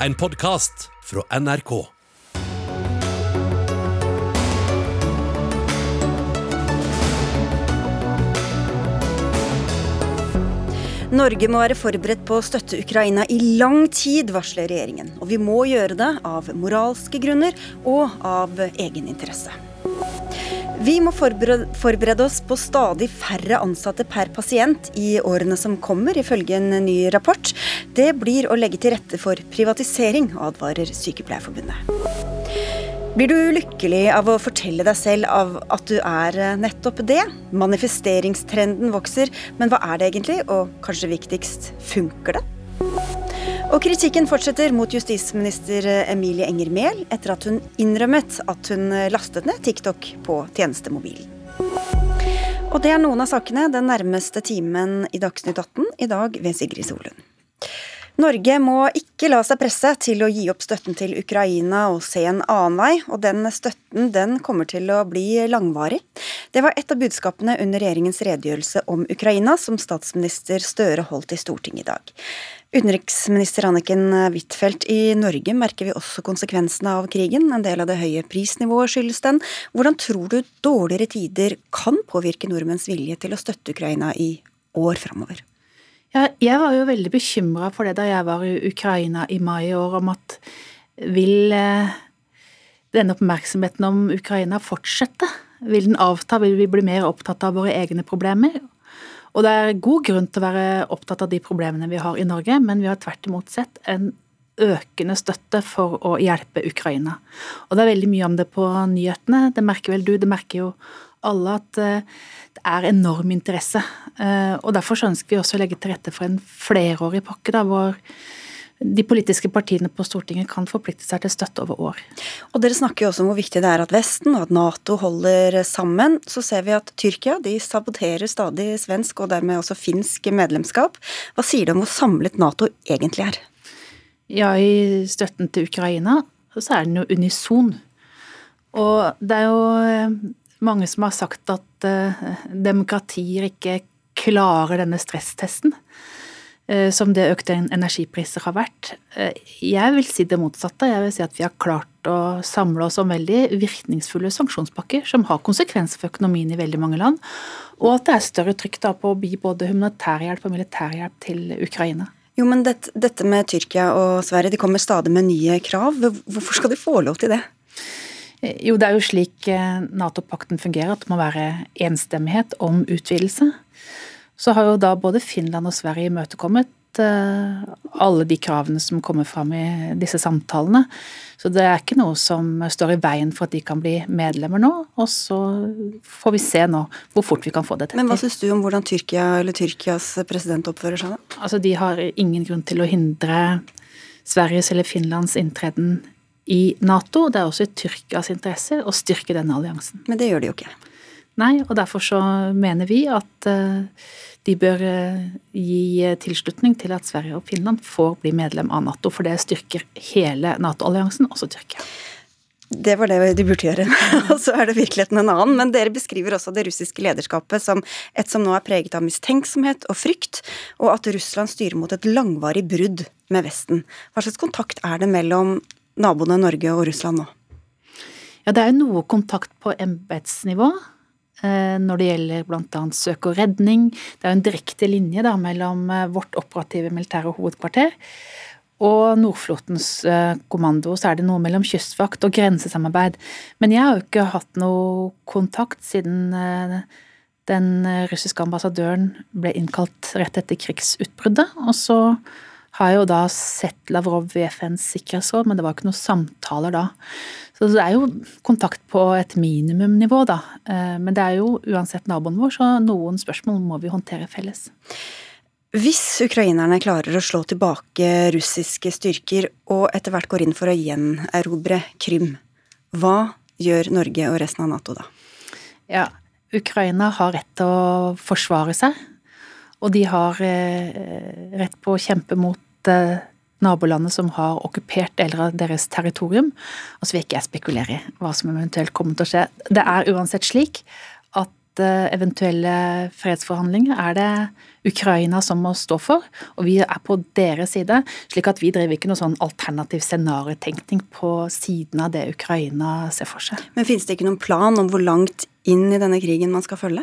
en podkast fra NRK. Norge må være forberedt på å støtte Ukraina i lang tid, varsler regjeringen. Og vi må gjøre det av moralske grunner og av egeninteresse. Vi må forberede oss på stadig færre ansatte per pasient i årene som kommer, ifølge en ny rapport. Det blir å legge til rette for privatisering, advarer Sykepleierforbundet. Blir du lykkelig av å fortelle deg selv av at du er eh, nettopp det? Manifesteringstrenden vokser, men hva er det egentlig, og kanskje viktigst, funker det? Og kritikken fortsetter mot justisminister Emilie Enger Mehl etter at hun innrømmet at hun lastet ned TikTok på tjenestemobilen. Og det er noen av sakene den nærmeste timen i Dagsnytt 18, i dag ved Sigrid Solund. Norge må ikke la seg presse til å gi opp støtten til Ukraina og se en annen vei, og den støtten den kommer til å bli langvarig. Det var et av budskapene under regjeringens redegjørelse om Ukraina, som statsminister Støre holdt i Stortinget i dag. Utenriksminister Anniken Huitfeldt, i Norge merker vi også konsekvensene av krigen. En del av det høye prisnivået skyldes den. Hvordan tror du dårligere tider kan påvirke nordmenns vilje til å støtte Ukraina i år framover? Ja, jeg var jo veldig bekymra for det da jeg var i Ukraina i mai i år, om at vil eh, denne oppmerksomheten om Ukraina fortsette? Vil den avta? Vil vi bli mer opptatt av våre egne problemer? Og det er god grunn til å være opptatt av de problemene vi har i Norge, men vi har tvert imot sett en økende støtte for å hjelpe Ukraina. Og det er veldig mye om det på nyhetene. Det merker vel du, det merker jo alle at eh, det er enorm interesse. Eh, og Derfor ønsker vi også å legge til rette for en flerårig pakke da, hvor de politiske partiene på Stortinget kan forplikte seg til støtte over år. Og Dere snakker jo også om hvor viktig det er at Vesten og at Nato holder sammen. Så ser vi at Tyrkia de saboterer stadig svensk og dermed også finsk medlemskap. Hva sier det om hvor samlet Nato egentlig er? Ja, i støtten til Ukraina så er den jo unison. Og det er jo eh, mange som har sagt at uh, demokratier ikke klarer denne stresstesten. Uh, som det økte energipriser har vært. Uh, jeg vil si det motsatte. Jeg vil si at vi har klart å samle oss om veldig virkningsfulle sanksjonspakker som har konsekvenser for økonomien i veldig mange land. Og at det er større trykk da på å gi både humanitærhjelp og militærhjelp til Ukraina. Jo, men dette, dette med Tyrkia og Sverige, de kommer stadig med nye krav. Hvorfor skal de få lov til det? Jo, det er jo slik eh, Nato-pakten fungerer, at det må være enstemmighet om utvidelse. Så har jo da både Finland og Sverige imøtekommet eh, alle de kravene som kommer fram i disse samtalene. Så det er ikke noe som står i veien for at de kan bli medlemmer nå. Og så får vi se nå hvor fort vi kan få det til. Men hva syns du om hvordan Tyrkia eller Tyrkias president oppfører seg da? Altså, De har ingen grunn til å hindre Sveriges eller Finlands inntreden i Nato. Det er også i Tyrkias interesse å styrke denne alliansen. Men det gjør de jo ikke. Nei, og derfor så mener vi at eh, de bør eh, gi tilslutning til at Sverige og Finland får bli medlem av Nato, for det styrker hele Nato-alliansen, også Tyrkia. Det var det de burde gjøre. Og så er det virkeligheten en annen. Men dere beskriver også det russiske lederskapet som et som nå er preget av mistenksomhet og frykt, og at Russland styrer mot et langvarig brudd med Vesten. Hva slags kontakt er det mellom naboene Norge og Russland nå? Ja, det er noe kontakt på embetsnivå eh, når det gjelder bl.a. søk og redning. Det er jo en direkte linje da, mellom eh, vårt operative militære hovedkvarter og Nordflåtens eh, kommando. Så er det noe mellom kystvakt og grensesamarbeid. Men jeg har jo ikke hatt noe kontakt siden den russiske ambassadøren ble innkalt rett etter krigsutbruddet. Og så har jo da sett Lavrov i FNs sikkerhetsråd, men det var ikke noen samtaler da. Så det er jo kontakt på et minimumnivå, da. Eh, men det er jo uansett naboen vår, så noen spørsmål må vi håndtere felles. Hvis ukrainerne klarer å slå tilbake russiske styrker og etter hvert går inn for å gjenerobre Krym, hva gjør Norge og resten av Nato da? Ja, Ukraina har rett til å forsvare seg. Og de har eh, rett på å kjempe mot nabolandet som har okkupert deler av deres territorium. Og så vil ikke jeg spekulere i hva som eventuelt kommer til å skje. Det er uansett slik eventuelle fredsforhandlinger er det Ukraina som må stå for, og vi er på deres side. slik at vi driver ikke noe sånn alternativ scenariotenkning på siden av det Ukraina ser for seg. Men finnes det ikke noen plan om hvor langt inn i denne krigen man skal følge?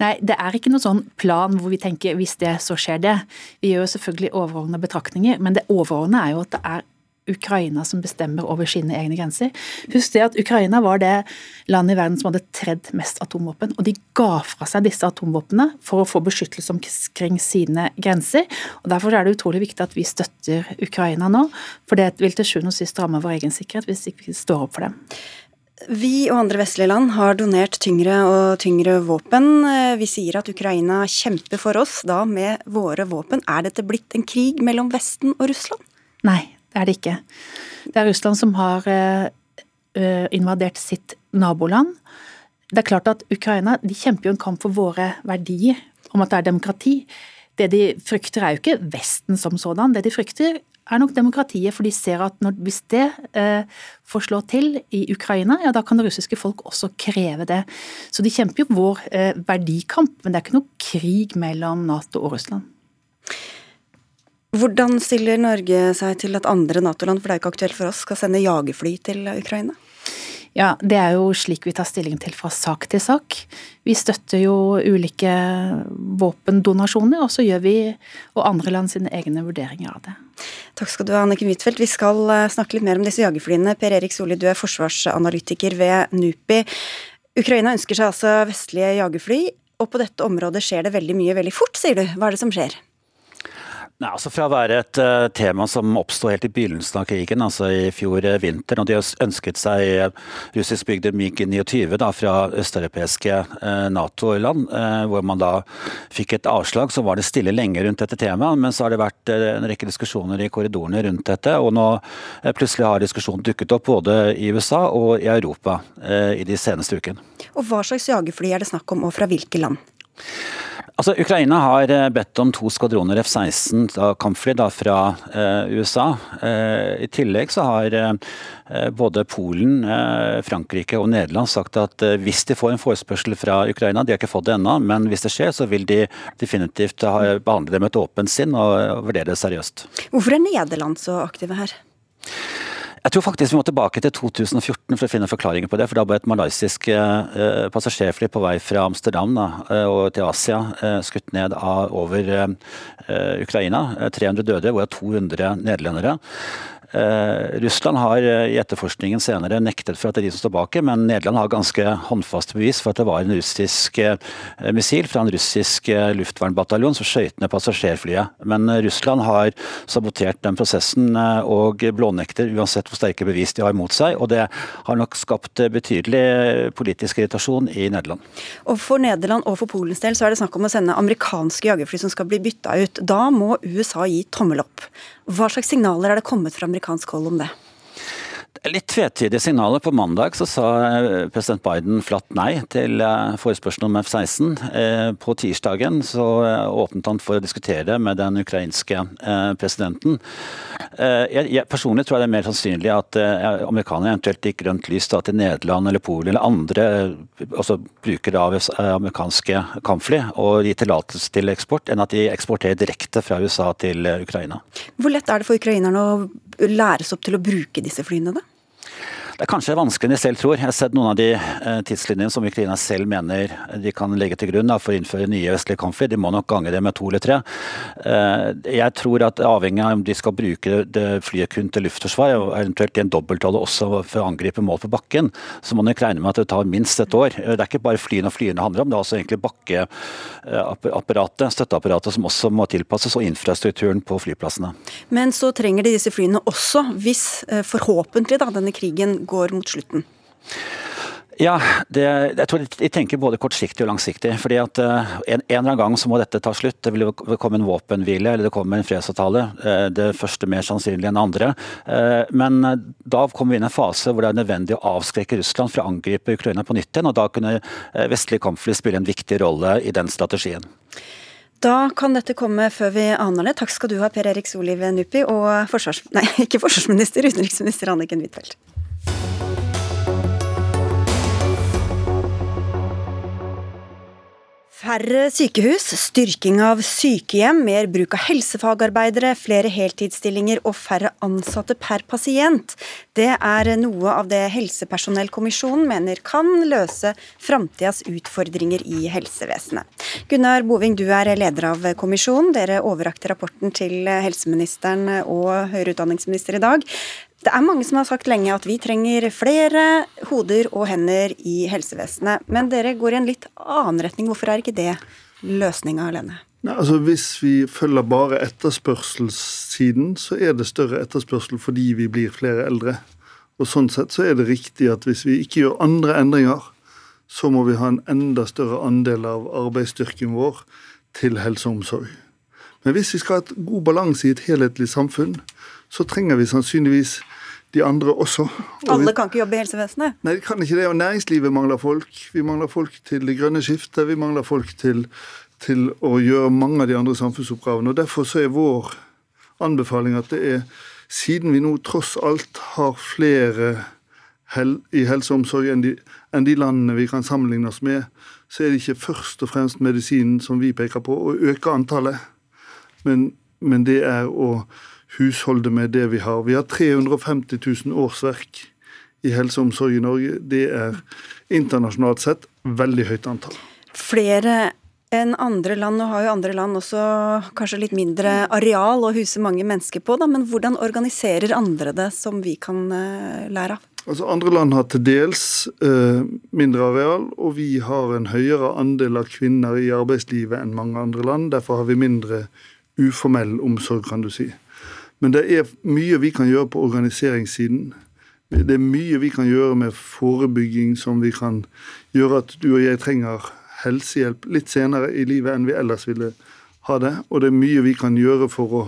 Nei, det er ikke noen sånn plan hvor vi tenker hvis det, så skjer det. Vi gjør selvfølgelig overordnede betraktninger, men det overordnede er jo at det er Ukraina som bestemmer over sine egne grenser. Husk det at Ukraina var det landet i verden som hadde tredd mest atomvåpen. Og de ga fra seg disse atomvåpnene for å få beskyttelse omkring sine grenser. og Derfor er det utrolig viktig at vi støtter Ukraina nå. For det vil til sjuende og sist ramme vår egen sikkerhet hvis ikke vi står opp for dem. Vi og andre vestlige land har donert tyngre og tyngre våpen. Vi sier at Ukraina kjemper for oss, da med våre våpen. Er dette blitt en krig mellom Vesten og Russland? Nei, det er det ikke. Det er Russland som har eh, eh, invadert sitt naboland. Det er klart at Ukraina de kjemper jo en kamp for våre verdier, om at det er demokrati. Det de frykter er jo ikke Vesten som sådan. Det de frykter er nok demokratiet, for de ser at når, hvis det eh, får slå til i Ukraina, ja da kan det russiske folk også kreve det. Så de kjemper jo vår eh, verdikamp, men det er ikke noe krig mellom Nato og Russland. Hvordan stiller Norge seg til at andre Nato-land, for det er jo ikke aktuelt for oss, skal sende jagerfly til Ukraina? Ja, Det er jo slik vi tar stilling til fra sak til sak. Vi støtter jo ulike våpendonasjoner, og så gjør vi og andre land sine egne vurderinger av det. Takk skal du ha, Anniken Huitfeldt. Vi skal eh, snakke litt mer om disse jagerflyene. Per Erik Solli, du er forsvarsanalytiker ved NUPI. Ukraina ønsker seg altså vestlige jagerfly, og på dette området skjer det veldig mye veldig fort, sier du. Hva er det som skjer? Nei, altså Fra å være et uh, tema som oppsto helt i begynnelsen av krigen, altså i fjor uh, vinter, når de ønsket seg uh, russiskbygde MiG-29 fra østeuropeiske Nato-land, hvor man da fikk et avslag, så var det stille lenge rundt dette temaet. Men så har det vært en rekke diskusjoner i korridorene rundt dette, og nå plutselig har diskusjonen dukket opp både i USA og i Europa i de seneste ukene. Og Hva slags jagerfly er det snakk om, og fra hvilke land? Altså, Ukraina har eh, bedt om to skvadroner F-16 kampfly da, fra eh, USA. Eh, I tillegg så har eh, både Polen, eh, Frankrike og Nederland sagt at eh, hvis de får en forespørsel fra Ukraina, de har ikke fått det ennå, men hvis det skjer, så vil de definitivt behandle det med et åpent sinn og, og vurdere det seriøst. Hvorfor er Nederland så aktive her? Jeg tror faktisk vi må tilbake til 2014 for å finne forklaringer på det. For da ble et malaysisk eh, passasjerfly på vei fra Amsterdam da, eh, og til Asia eh, skutt ned av, over eh, Ukraina. 300 eh, døde, hvorav 200 nederlendere. Eh, Russland har eh, i etterforskningen senere nektet for at det er de som står bak, men Nederland har ganske håndfaste bevis for at det var en russisk eh, missil fra en russisk luftvernbataljon som skjøt ned passasjerflyet. Men Russland har sabotert den prosessen og blånekter uansett hvor sterke bevis de har mot seg. Og det har nok skapt betydelig politisk irritasjon i Nederland. Og For Nederland og for Polens del så er det snakk om å sende amerikanske jagerfly som skal bli bytta ut. Da må USA gi tommel opp. Hva slags signaler er det kommet fra amerikansk hold om det? Litt tvetydige signaler. På mandag så sa eh, president Biden flatt nei til eh, forespørselen om F-16. Eh, på tirsdagen så åpnet han for å diskutere med den ukrainske presidenten. Jeg, jeg personlig tror jeg det er mer sannsynlig at amerikanerne eventuelt gikk grønt lys da, til Nederland eller Polen eller andre altså brukere av amerikanske kampfly og gir tillatelse til eksport, enn at de eksporterer direkte fra USA til Ukraina. Hvor lett er det for ukrainerne å læres opp til å bruke disse flyene? da? Det er kanskje vanskeligere enn de selv tror. Jeg har sett noen av de eh, tidslinjene som Ukraina selv mener de kan legge til grunn for å innføre nye vestlige kampfly. De må nok gange det med to eller tre. Eh, jeg tror at avhengig av om de skal bruke flyet kun til luftforsvar, og eventuelt i en dobbeltrolle også for å angripe mål på bakken, så må man nok regne med at det tar minst et år. Det er ikke bare flyene og flyene handler om, det er også egentlig bakkeapparatet, støtteapparatet, som også må tilpasses, og infrastrukturen på flyplassene. Men så trenger de disse flyene også, hvis eh, forhåpentlig da, denne krigen går mot slutten? Ja, det, jeg tror de tenker både kortsiktig og langsiktig. fordi at uh, en, en, eller annen gang så må dette ta slutt. Det vil komme en våpenhvile eller det kommer en fredsavtale. Uh, det første mer sannsynlig enn andre. Uh, men da kommer vi inn i en fase hvor det er nødvendig å avskrekke Russland fra å angripe Ukraina på nytt igjen. Og da kunne vestlige kampfly spille en viktig rolle i den strategien. Da kan dette komme før vi aner det. Takk skal du ha, Per Erik Soliv Nuppi, og forsvars... Nei, ikke forsvarsminister, utenriksminister Anniken Huitfeldt. Færre sykehus, styrking av sykehjem, mer bruk av helsefagarbeidere, flere heltidsstillinger og færre ansatte per pasient. Det er noe av det Helsepersonellkommisjonen mener kan løse framtidas utfordringer i helsevesenet. Gunnar Boving, du er leder av kommisjonen. Dere overrakte rapporten til helseministeren og høyere utdanningsminister i dag. Det er mange som har sagt lenge at vi trenger flere hoder og hender i helsevesenet. Men dere går i en litt annen retning. Hvorfor er ikke det løsninga alene? Nei, altså Hvis vi følger bare etterspørselssiden, så er det større etterspørsel fordi vi blir flere eldre. Og Sånn sett så er det riktig at hvis vi ikke gjør andre endringer, så må vi ha en enda større andel av arbeidsstyrken vår til helse og omsorg. Men hvis vi skal ha et god balanse i et helhetlig samfunn, så trenger vi sannsynligvis de andre også. Alle kan ikke jobbe i helsevesenet? Nei, de kan ikke det. Og næringslivet mangler folk. Vi mangler folk til det grønne skiftet. Vi mangler folk til, til å gjøre mange av de andre samfunnsoppgavene. Og Derfor så er vår anbefaling at det er, siden vi nå tross alt har flere hel, i helse og omsorg enn de, enn de landene vi kan sammenligne oss med, så er det ikke først og fremst medisinen som vi peker på, å øke antallet. Men, men det er å husholde med det vi har. Vi har 350 000 årsverk i helse og omsorg i Norge. Det er internasjonalt sett veldig høyt antall. Flere enn andre land, og har jo andre land også kanskje litt mindre areal å huse mange mennesker på, da, men hvordan organiserer andre det som vi kan uh, lære av? Altså Andre land har til dels uh, mindre areal, og vi har en høyere andel av kvinner i arbeidslivet enn mange andre land. Derfor har vi mindre uformell omsorg, kan du si. Men det er mye vi kan gjøre på organiseringssiden. Det er mye vi kan gjøre med forebygging som vi kan gjøre at du og jeg trenger helsehjelp litt senere i livet enn vi ellers ville ha det. Og det er mye vi kan gjøre for å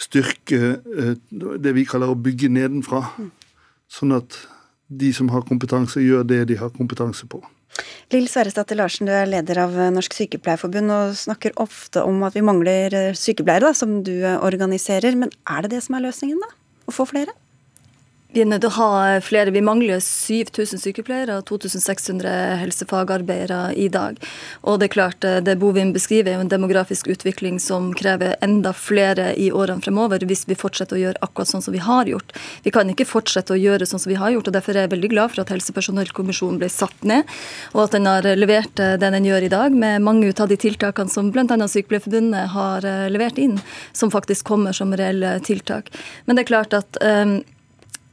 styrke eh, det vi kaller å bygge nedenfra. Sånn at de som har kompetanse, gjør det de har kompetanse på. Lill Sverresdatter Larsen, du er leder av Norsk Sykepleierforbund og snakker ofte om at vi mangler sykepleiere, da, som du organiserer. Men er det det som er løsningen, da? Å få flere? Vi er nødt til å ha flere. Vi mangler 7000 sykepleiere og 2600 helsefagarbeidere i dag. Og det er klart, eh, det Bovim beskriver, er jo en demografisk utvikling som krever enda flere i årene fremover, hvis vi fortsetter å gjøre akkurat sånn som vi har gjort. Vi kan ikke fortsette å gjøre sånn som vi har gjort, og derfor er jeg veldig glad for at Helsepersonellkommisjonen ble satt ned, og at den har levert eh, det den gjør i dag, med mange av de tiltakene som bl.a. Sykepleierforbundet har eh, levert inn, som faktisk kommer som reelle tiltak. Men det er klart at um,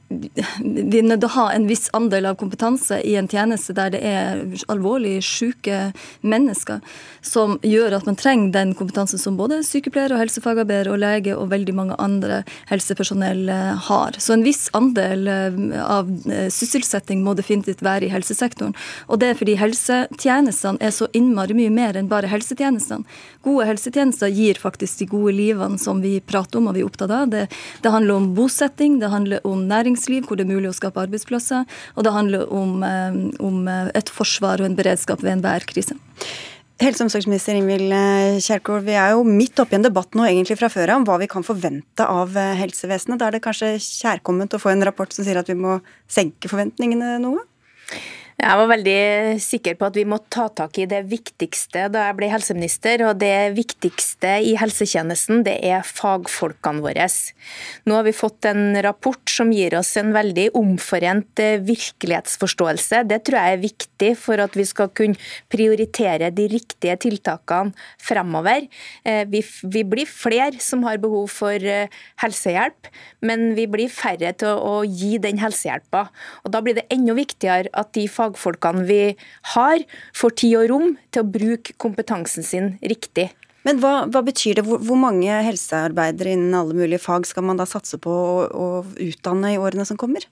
vi er nødt til å ha en viss andel av kompetanse i en tjeneste der det er alvorlig syke mennesker, som gjør at man trenger den kompetansen som både sykepleiere og helsefagarbeider og lege og veldig mange andre helsepersonell eh, har. Så en viss andel eh, av eh, sysselsetting må definitivt være i helsesektoren. Og det er fordi helsetjenestene er så innmari mye mer enn bare helsetjenestene. Gode helsetjenester gir faktisk de gode livene som vi prater om og vi er opptatt av. Det, det handler om bosetting, det handler om næring næringsliv hvor det er mulig å skape arbeidsplasser. Og det handler om, eh, om eh, et forsvar og en beredskap ved enhver krise. Helse- og omsorgsminister Ingvild eh, Kjerkol, vi er jo midt oppi en debatt nå egentlig fra før om hva vi kan forvente av helsevesenet. Da er det kanskje kjærkomment å få en rapport som sier at vi må senke forventningene noe? Jeg var veldig sikker på at vi må ta tak i det viktigste da jeg ble helseminister. Og det viktigste i helsetjenesten, det er fagfolkene våre. Nå har vi fått en rapport som gir oss en veldig omforent eh, virkelighetsforståelse. Det tror jeg er viktig for at vi skal kunne prioritere de riktige tiltakene fremover. Eh, vi, vi blir flere som har behov for eh, helsehjelp, men vi blir færre til å, å gi den helsehjelpa. Og Da blir det enda viktigere at de fagfolkene fagfolkene vi har, får tid og rom til å bruke kompetansen sin riktig. Men hva, hva betyr det? Hvor, hvor, mange helsearbeidere innen alle mulige fag skal man da satse på å, å utdanne i årene som kommer?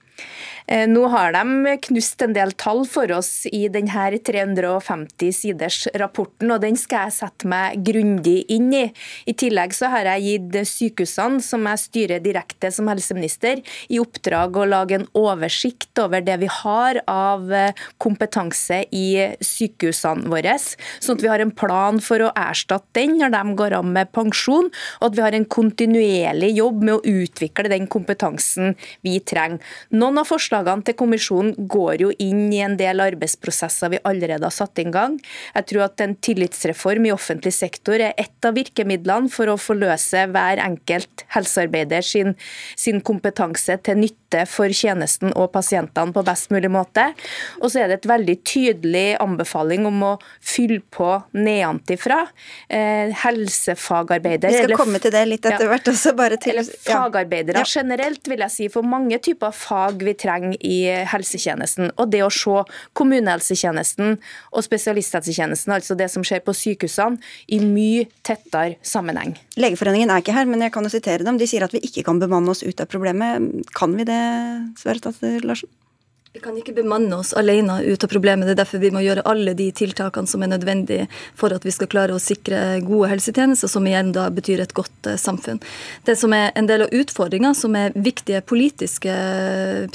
Eh, nå har de knust en del tall for oss i denne 350 siders rapporten, og den skal jeg sette meg grundig inn i. I tillegg så har jeg gitt sykehusene, som jeg styrer direkte som helseminister, i oppdrag å lage en oversikt over det vi har av eh, kompetanse i sykehusene våre, sånn at vi har en plan for å erstatte den når de går av med pensjon, og at vi har en kontinuerlig jobb med å utvikle den kompetansen vi trenger. Noen av forslagene til kommisjonen går jo inn i en del arbeidsprosesser vi allerede har satt i gang. Jeg tror at en tillitsreform i offentlig sektor er ett av virkemidlene for å forløse hver enkelt helsearbeider sin, sin kompetanse til nytte for tjenesten og pasientene på best mulig måte. Og så er det et veldig tydelig anbefaling om å fylle på nedenfra. Eh, helsefagarbeidere Vi skal komme til det litt etter hvert også, bare til Eller fagarbeidere ja. generelt, vil jeg si, for mange typer fag vi trenger i helsetjenesten. Og det å se kommunehelsetjenesten og spesialisthelsetjenesten, altså det som skjer på sykehusene, i mye tettere sammenheng. Legeforeningen er ikke her, men jeg kan jo sitere dem. De sier at vi ikke kan bemanne oss ut av problemet. Kan vi det, Sverre Statsråd Larsen? Vi kan ikke bemanne oss alene ut av problemet. Det er derfor vi må gjøre alle de tiltakene som er nødvendige for at vi skal klare å sikre gode helsetjenester, som igjen da betyr et godt eh, samfunn. Det som er en del av utfordringa, som er viktige politiske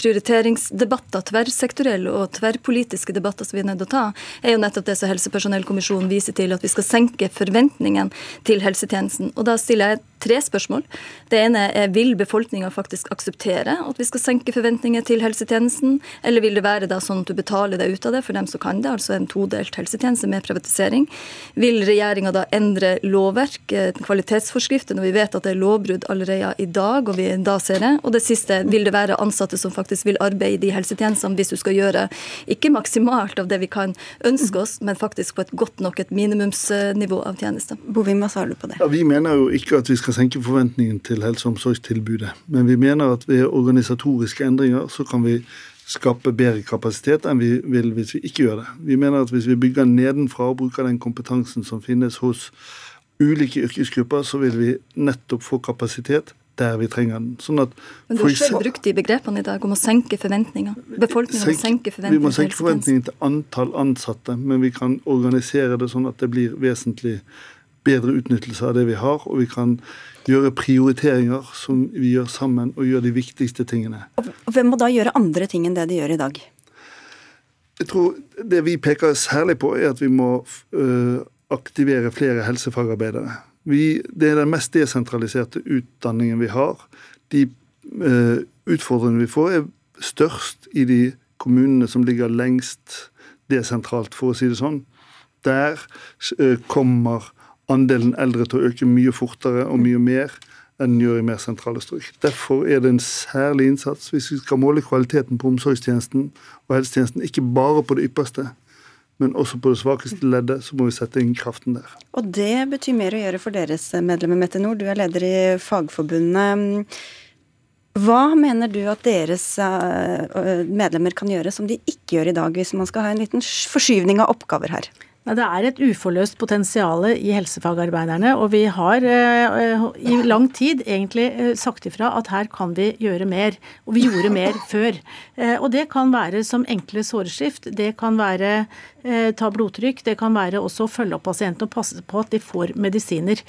prioriteringsdebatter, tverrsektorielle og tverrpolitiske debatter som vi er nødt til å ta, er jo nettopp det som Helsepersonellkommisjonen viser til, at vi skal senke forventningen til helsetjenesten. Og da stiller jeg tre spørsmål. Det ene er vil befolkninga faktisk akseptere at vi skal senke forventninger til helsetjenesten? Eller vil det være da sånn at du betaler deg ut av det for dem som kan det, altså en todelt helsetjeneste med privatisering? Vil regjeringa da endre lovverk, eh, kvalitetsforskrifter, når vi vet at det er lovbrudd allerede i dag, og vi da ser det? Og det siste, vil det være ansatte som faktisk vil arbeide i helsetjenestene hvis du skal gjøre ikke maksimalt av det vi kan ønske oss, men faktisk på et godt nok et minimumsnivå av tjenester? Bovim, hva svarer du på det? Ja, vi mener jo ikke at vi skal senke forventningen til helse- og omsorgstilbudet, men vi mener at ved organisatoriske endringer så kan vi skape bedre kapasitet enn vi vil hvis vi ikke gjør det. Vi mener at hvis vi bygger nedenfra og bruker den kompetansen som finnes hos ulike yrkesgrupper, så vil vi nettopp få kapasitet der vi trenger den. Sånn at Men Du har selv brukt de begrepene i dag om å senke forventninger. Befolkningen senk, må senke forventninger. Vi må senke forventningene til antall ansatte, men vi kan organisere det sånn at det blir vesentlig bedre utnyttelse av det vi har, og vi kan gjøre prioriteringer som vi gjør sammen, og gjøre de viktigste tingene. Og Hvem må da gjøre andre ting enn det de gjør i dag? Jeg tror Det vi peker særlig på, er at vi må uh, aktivere flere helsefagarbeidere. Vi, det er den mest desentraliserte utdanningen vi har. De uh, utfordringene vi får, er størst i de kommunene som ligger lengst desentralt, for å si det sånn. Der uh, kommer andelen eldre til å øke mye fortere og mye mer enn den gjør i mer sentrale strøk. Derfor er det en særlig innsats hvis vi skal måle kvaliteten på omsorgstjenesten og helsetjenesten, ikke bare på det ypperste, men også på det svakeste leddet, så må vi sette inn kraften der. Og det betyr mer å gjøre for deres medlemmer, Mette Nord. Du er leder i Fagforbundet. Hva mener du at deres eh, medlemmer kan gjøre som de ikke gjør i dag, hvis man skal ha en liten forskyvning av oppgaver her? Det er et uforløst potensial i helsefagarbeiderne, og vi har uh, i lang tid egentlig uh, sagt ifra at her kan vi gjøre mer. Og vi gjorde mer før. Uh, og det kan være som enkle såreskift, det kan være ta blodtrykk, det kan være også å følge opp pasienten og passe på at de får medisiner.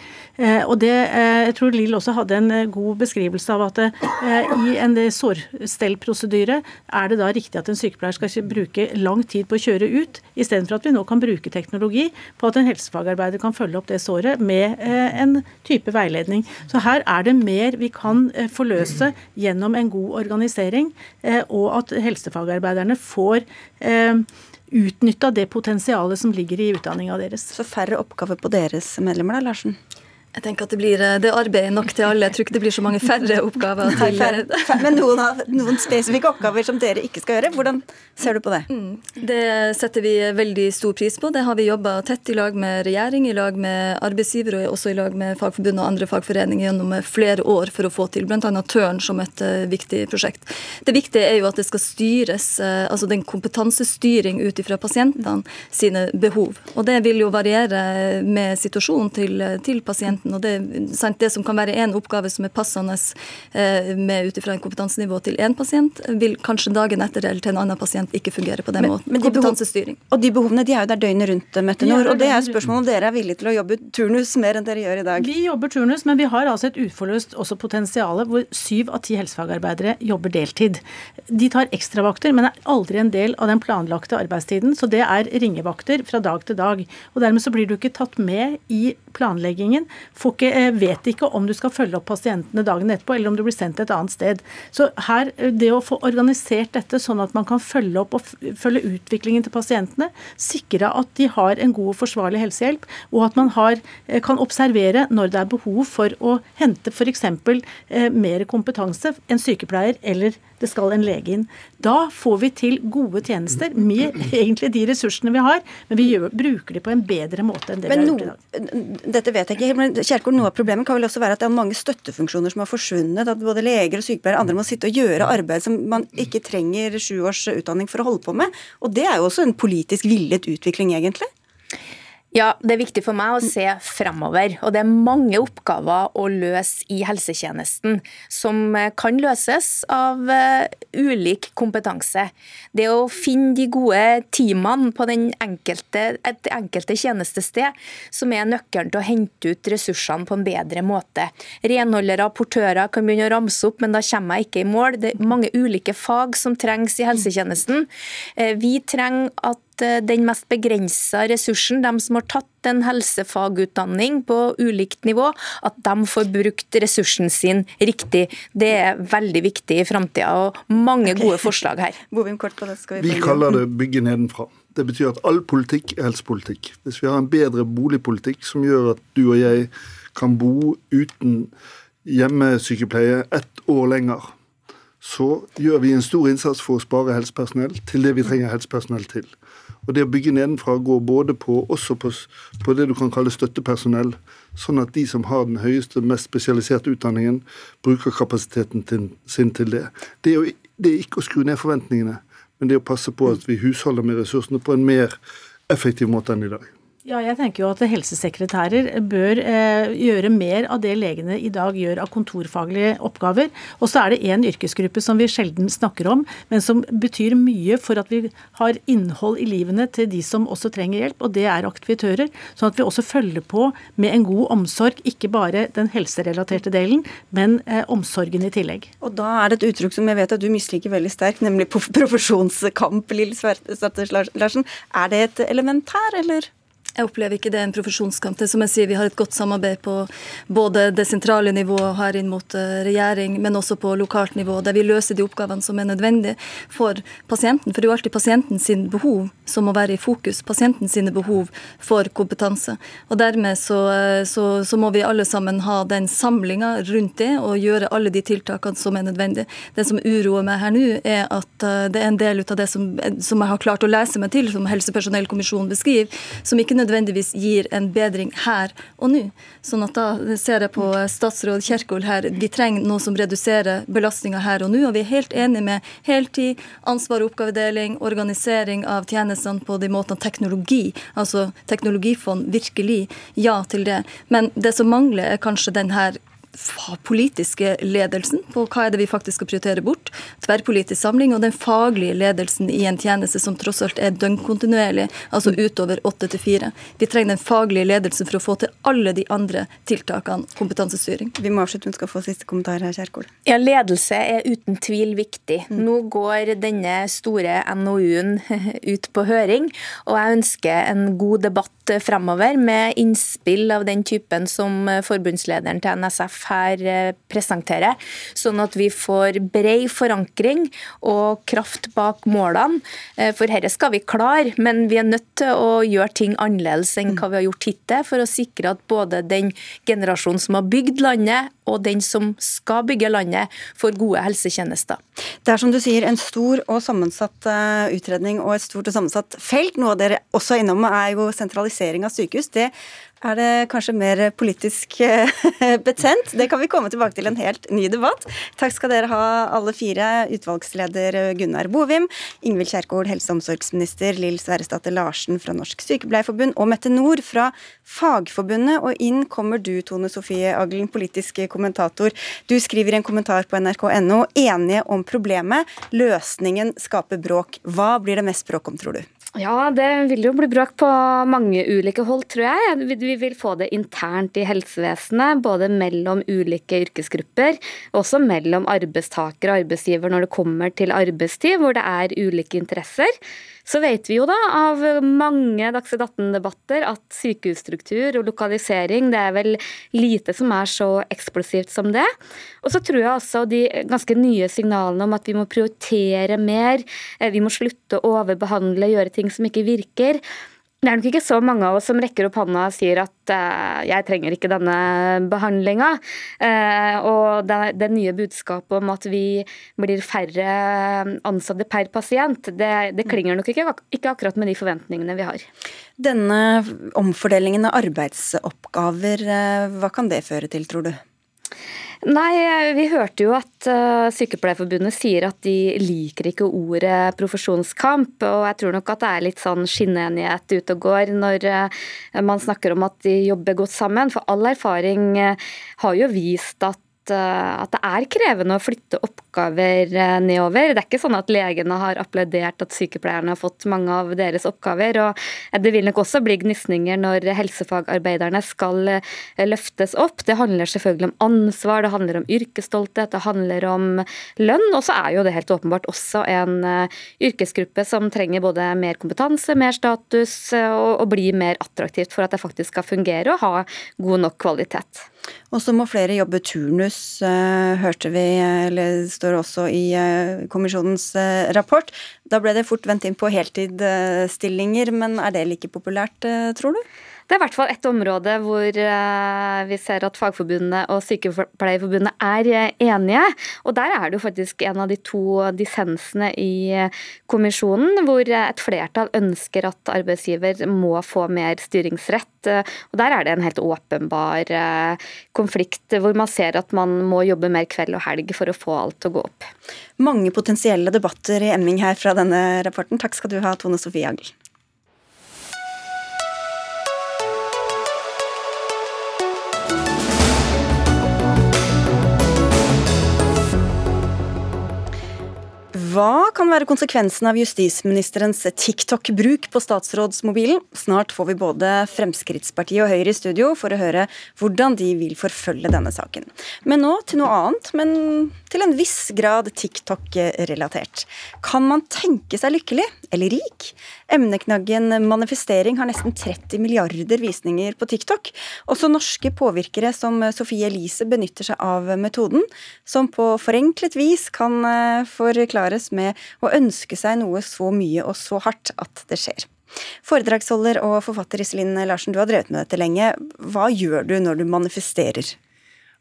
Og det, Jeg tror Lill også hadde en god beskrivelse av at i en sårstellprosedyre er det da riktig at en sykepleier skal bruke lang tid på å kjøre ut, istedenfor at vi nå kan bruke teknologi på at en helsefagarbeider kan følge opp det såret med eh, en type veiledning. Så her er det mer vi kan eh, forløse gjennom en god organisering, eh, og at helsefagarbeiderne får utnytta det potensialet som ligger i utdanninga deres. Så færre oppgaver på deres medlemmer da, Larsen? Jeg tenker at det blir det det arbeidet nok til alle. Jeg tror ikke det blir så mange færre oppgaver. til... Færre, men noen, noen, spesifikke oppgaver som dere ikke skal gjøre. Hvordan ser du på det? Mm. Det setter vi veldig stor pris på. Det har vi jobba tett i lag med regjering, i lag med arbeidsgiver og også i lag med Fagforbundet og andre fagforeninger gjennom flere år for å få til, bl.a. Tørn som et uh, viktig prosjekt. Det viktige er jo at det skal styres, altså den kompetansestyring ut ifra pasientene sine behov. Og det vil jo variere med situasjonen til, til pasienten pasienten. og Det, sant, det som kan være en oppgave som er passende eh, ut ifra en kompetansenivå til én pasient, vil kanskje dagen etter eller til en annen pasient ikke fungere på den men, måten. Men de Kompetansestyring. Behov, og de behovene de er jo der døgnet rundt, Mette Nord. Og det er spørsmålet om dere er villige til å jobbe turnus mer enn dere gjør i dag? Vi jobber turnus, men vi har altså et uforløst også potensial hvor syv av ti helsefagarbeidere jobber deltid. De tar ekstravakter, men er aldri en del av den planlagte arbeidstiden. Så det er ringevakter fra dag til dag. Og dermed så blir du ikke tatt med i planleggingen. Ikke, eh, vet ikke om du skal følge opp pasientene dagen etterpå, eller om du blir sendt et annet sted. Så her, eh, Det å få organisert dette sånn at man kan følge opp og følge utviklingen til pasientene, sikre at de har en god og forsvarlig helsehjelp, og at man har, kan observere når det er behov for å hente f.eks. Eh, mer kompetanse, en sykepleier eller det skal en lege inn. Da får vi til gode tjenester med egentlig de ressursene vi har, men vi gjør, bruker de på en bedre måte enn det men vi har gjort i dag. Dette vet jeg ikke, men Kjerkol, Noe av problemet kan vel også være at det er mange støttefunksjoner som har forsvunnet. At både leger og sykepleiere og andre må sitte og gjøre arbeid som man ikke trenger sju års utdanning for å holde på med. Og det er jo også en politisk villet utvikling, egentlig. Ja, Det er viktig for meg å se fremover. Og det er mange oppgaver å løse i helsetjenesten som eh, kan løses av uh, ulik kompetanse. Det å finne de gode teamene på den enkelte, et enkelte tjenestested som er nøkkelen til å hente ut ressursene på en bedre måte. Renholdere, og portører kan begynne å ramse opp, men da kommer jeg ikke i mål. Det er mange ulike fag som trengs i helsetjenesten. Uh, vi trenger at Eh, den mest begrensa ressursen, de som har tatt en helsefagutdanning på ulikt nivå, at de får brukt ressursen sin riktig. Det er veldig viktig i framtida, og mange okay. gode forslag her. vi, vi kaller det bygge nedenfra. Det betyr at all politikk er helsepolitikk. Hvis vi har en bedre boligpolitikk som gjør at du og jeg kan bo uten hjemmesykepleie ett år lenger, så gjør vi en stor innsats for å spare helsepersonell til det vi trenger helsepersonell til. Og det å bygge nedenfra går både på, også på, på, det du kan kalle støttepersonell, sånn at de som har den høyeste, mest spesialiserte utdanningen, bruker kapasiteten til, sin til det. Det er, jo, det er ikke å skru ned forventningene, men det er å passe på at vi husholder med ressursene på en mer effektiv måte enn i dag. Ja, jeg tenker jo at helsesekretærer bør eh, gjøre mer av det legene i dag gjør av kontorfaglige oppgaver. Og så er det én yrkesgruppe som vi sjelden snakker om, men som betyr mye for at vi har innhold i livene til de som også trenger hjelp, og det er aktivitører. Sånn at vi også følger på med en god omsorg, ikke bare den helserelaterte delen, men eh, omsorgen i tillegg. Og da er det et uttrykk som jeg vet at du misliker veldig sterkt, nemlig profesjonskamp, Lill Svartes Larsen. Er det et element her, eller? Jeg opplever ikke det er en profesjonskamp. Det som jeg sier, Vi har et godt samarbeid på både det sentrale nivået her inn mot eh, regjering, men også på lokalt nivå, der vi løser de oppgavene som er nødvendige for pasienten. For det er jo alltid pasienten sin behov som må være i fokus. Pasienten sine behov for kompetanse. Og Dermed så, eh, så, så må vi alle sammen ha den samlinga rundt det og gjøre alle de tiltakene som er nødvendige. Det som uroer meg her nå, er at eh, det er en del av det som, som jeg har klart å lese meg til, som Helsepersonellkommisjonen beskriver, som ikke nødvendigvis gir en bedring her og nå. Sånn at da ser jeg på statsråd Kjerkol her, vi trenger noe som reduserer belastninga her og nå. Og vi er helt enige med heltid, ansvar og oppgavedeling, organisering av tjenestene på de måtene teknologi, altså teknologifond, virkelig ja til det. Men det som mangler, er kanskje den her politiske ledelsen på hva er det vi faktisk skal prioritere bort, tverrpolitisk samling, og den faglige ledelsen i en tjeneste som tross alt er døgnkontinuerlig, altså utover åtte til fire. Vi trenger den faglige ledelsen for å få til alle de andre tiltakene, kompetansestyring. Vi må avslutte, hun skal få siste kommentar her, Kjerkol. Ja, ledelse er uten tvil viktig. Mm. Nå går denne store NOU-en ut på høring, og jeg ønsker en god debatt fremover med innspill av den typen som forbundslederen til NSF her eh, presenterer, sånn at vi får bred forankring og kraft bak målene. Eh, for dette skal vi klare, men vi er nødt til å gjøre ting annerledes enn hva vi har gjort hittil, for å sikre at både den generasjonen som har bygd landet, og den som skal bygge landet, får gode helsetjenester. Det er som du sier en stor og sammensatt eh, utredning og et stort og sammensatt felt. Noe av dere også er innom er jo sentralisering av sykehus. Det er det kanskje mer politisk eh, betent. Det kan vi komme tilbake til en helt ny debatt. Takk skal dere ha alle fire. Utvalgsleder Gunnar Bovim, Ingvild Kjerkol, helse- og omsorgsminister Lill Sverresdatter Larsen fra Norsk Sykepleierforbund og Mette Nord fra Fagforbundet. Og inn kommer du, Tone Sofie Aglen, politisk kommentator. Du skriver i en kommentar på nrk.no enige om problemet. Løsningen skaper bråk. Hva blir det mest bråk om, tror du? Ja, det vil jo bli bråk på mange ulike hold, tror jeg. Vi vil få det internt i helsevesenet, både mellom ulike yrkesgrupper, også mellom arbeidstaker og arbeidsgiver når det kommer til arbeidstid, hvor det er ulike interesser. Så vet vi jo da av mange Dagsnytt 18-debatter at sykehusstruktur og lokalisering det er vel lite som er så eksplosivt som det. Og så tror jeg også de ganske nye signalene om at vi må prioritere mer, eh, vi må slutte å overbehandle, gjøre ting som ikke virker. Det er nok ikke så mange av oss som rekker opp hånda og sier at uh, jeg trenger ikke denne behandlinga. Uh, og det, det, nye budskapet om at vi blir færre ansatte per pasient, det, det klinger nok ikke, ikke, akkurat med de forventningene vi har. Denne omfordelingen av arbeidsoppgaver, hva kan det føre til, tror du? Nei, vi hørte jo at uh, Sykepleierforbundet sier at de liker ikke ordet profesjonskamp. Og jeg tror nok at det er litt sånn skinnenighet ute og går når uh, man snakker om at de jobber godt sammen. For all erfaring uh, har jo vist at at, det er krevende å flytte oppgaver eh, nedover. Det er ikke sånn at legene har applaudert at sykepleierne har fått mange av deres oppgaver. og Det vil nok også bli gnisninger når helsefagarbeiderne skal eh, løftes opp. Det handler selvfølgelig om ansvar, det handler om yrkesstolthet, det handler om lønn. Og så er jo det helt åpenbart også en eh, yrkesgruppe som trenger både mer kompetanse, mer status og, og bli mer attraktivt for at det faktisk skal fungere og ha god nok kvalitet. Og så må flere jobbe turnus, eh, hørte vi, eller står også i eh, kommisjonens eh, rapport. Da ble det fort vendt inn på heltidsstillinger, men er det like populært, tror du? Det er i hvert fall et område hvor eh, vi ser at Fagforbundet og Sykepleierforbundet er eh, enige. Og der er det jo faktisk en av de to dissensene i eh, kommisjonen, hvor et flertall ønsker at arbeidsgiver må få mer styringsrett. Og der er det en helt åpenbar konflikt, hvor man ser at man må jobbe mer kveld og helg for å få alt til å gå opp. Mange potensielle debatter i emming her fra denne rapporten. Takk skal du ha, Tone Sofie Agel. Hva kan være konsekvensen av justisministerens TikTok-bruk på statsrådsmobilen? Snart får vi både Fremskrittspartiet og Høyre i studio for å høre hvordan de vil forfølge denne saken. Men nå til noe annet, men til en viss grad TikTok-relatert. Kan man tenke seg lykkelig eller rik? Emneknaggen manifestering har nesten 30 milliarder visninger på TikTok. Også norske påvirkere som Sofie Elise benytter seg av metoden, som på forenklet vis kan eh, forklares med å ønske seg noe så mye og så hardt at det skjer. Foredragsholder og forfatter Iselin Larsen, du har drevet med dette lenge. Hva gjør du når du manifesterer?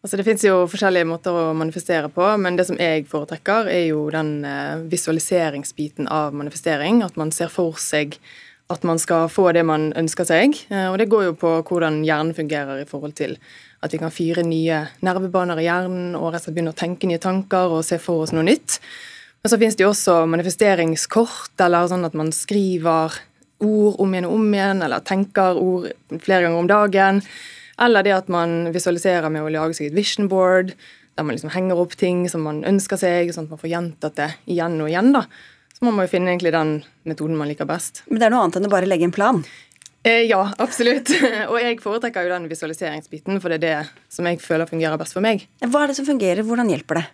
Altså Det fins forskjellige måter å manifestere på, men det som jeg foretrekker, er jo den eh, visualiseringsbiten av manifestering. At man ser for seg at man skal få det man ønsker seg. Eh, og det går jo på hvordan hjernen fungerer i forhold til at vi kan fyre nye nervebaner i hjernen og rett og slett begynne å tenke nye tanker og se for oss noe nytt. Men så finnes det jo også manifesteringskort, eller sånn at man skriver ord om igjen og om igjen, eller tenker ord flere ganger om dagen. Eller det at man visualiserer med å lage seg et vision board, der man liksom henger opp ting som man ønsker seg, sånn at man får gjentatt det igjen og igjen. da. Så man må jo finne egentlig den metoden man liker best. Men det er noe annet enn å bare legge en plan? Eh, ja, absolutt. og jeg foretrekker jo den visualiseringsbiten, for det er det som jeg føler fungerer best for meg. Hva er det som fungerer, hvordan hjelper det?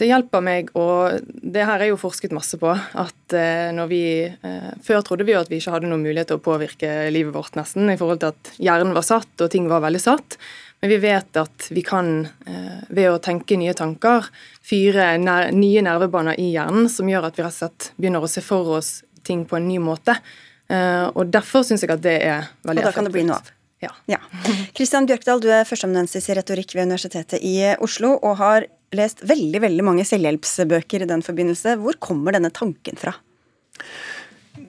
Det hjelper meg, og det her er jo forsket masse på. at eh, når vi, eh, Før trodde vi jo at vi ikke hadde noen mulighet til å påvirke livet vårt, nesten, i forhold til at hjernen var satt og ting var veldig satt. Men vi vet at vi kan, eh, ved å tenke nye tanker, fyre nye nervebaner i hjernen som gjør at vi rett og slett begynner å se for oss ting på en ny måte. Og Derfor syns jeg at det er veldig effektivt. Og da kan det bli noe av? Ja. ja. Kristian Bjørkdal, du er førsteamanuensis i retorikk ved Universitetet i Oslo, og har lest veldig veldig mange selvhjelpsbøker i den forbindelse. Hvor kommer denne tanken fra?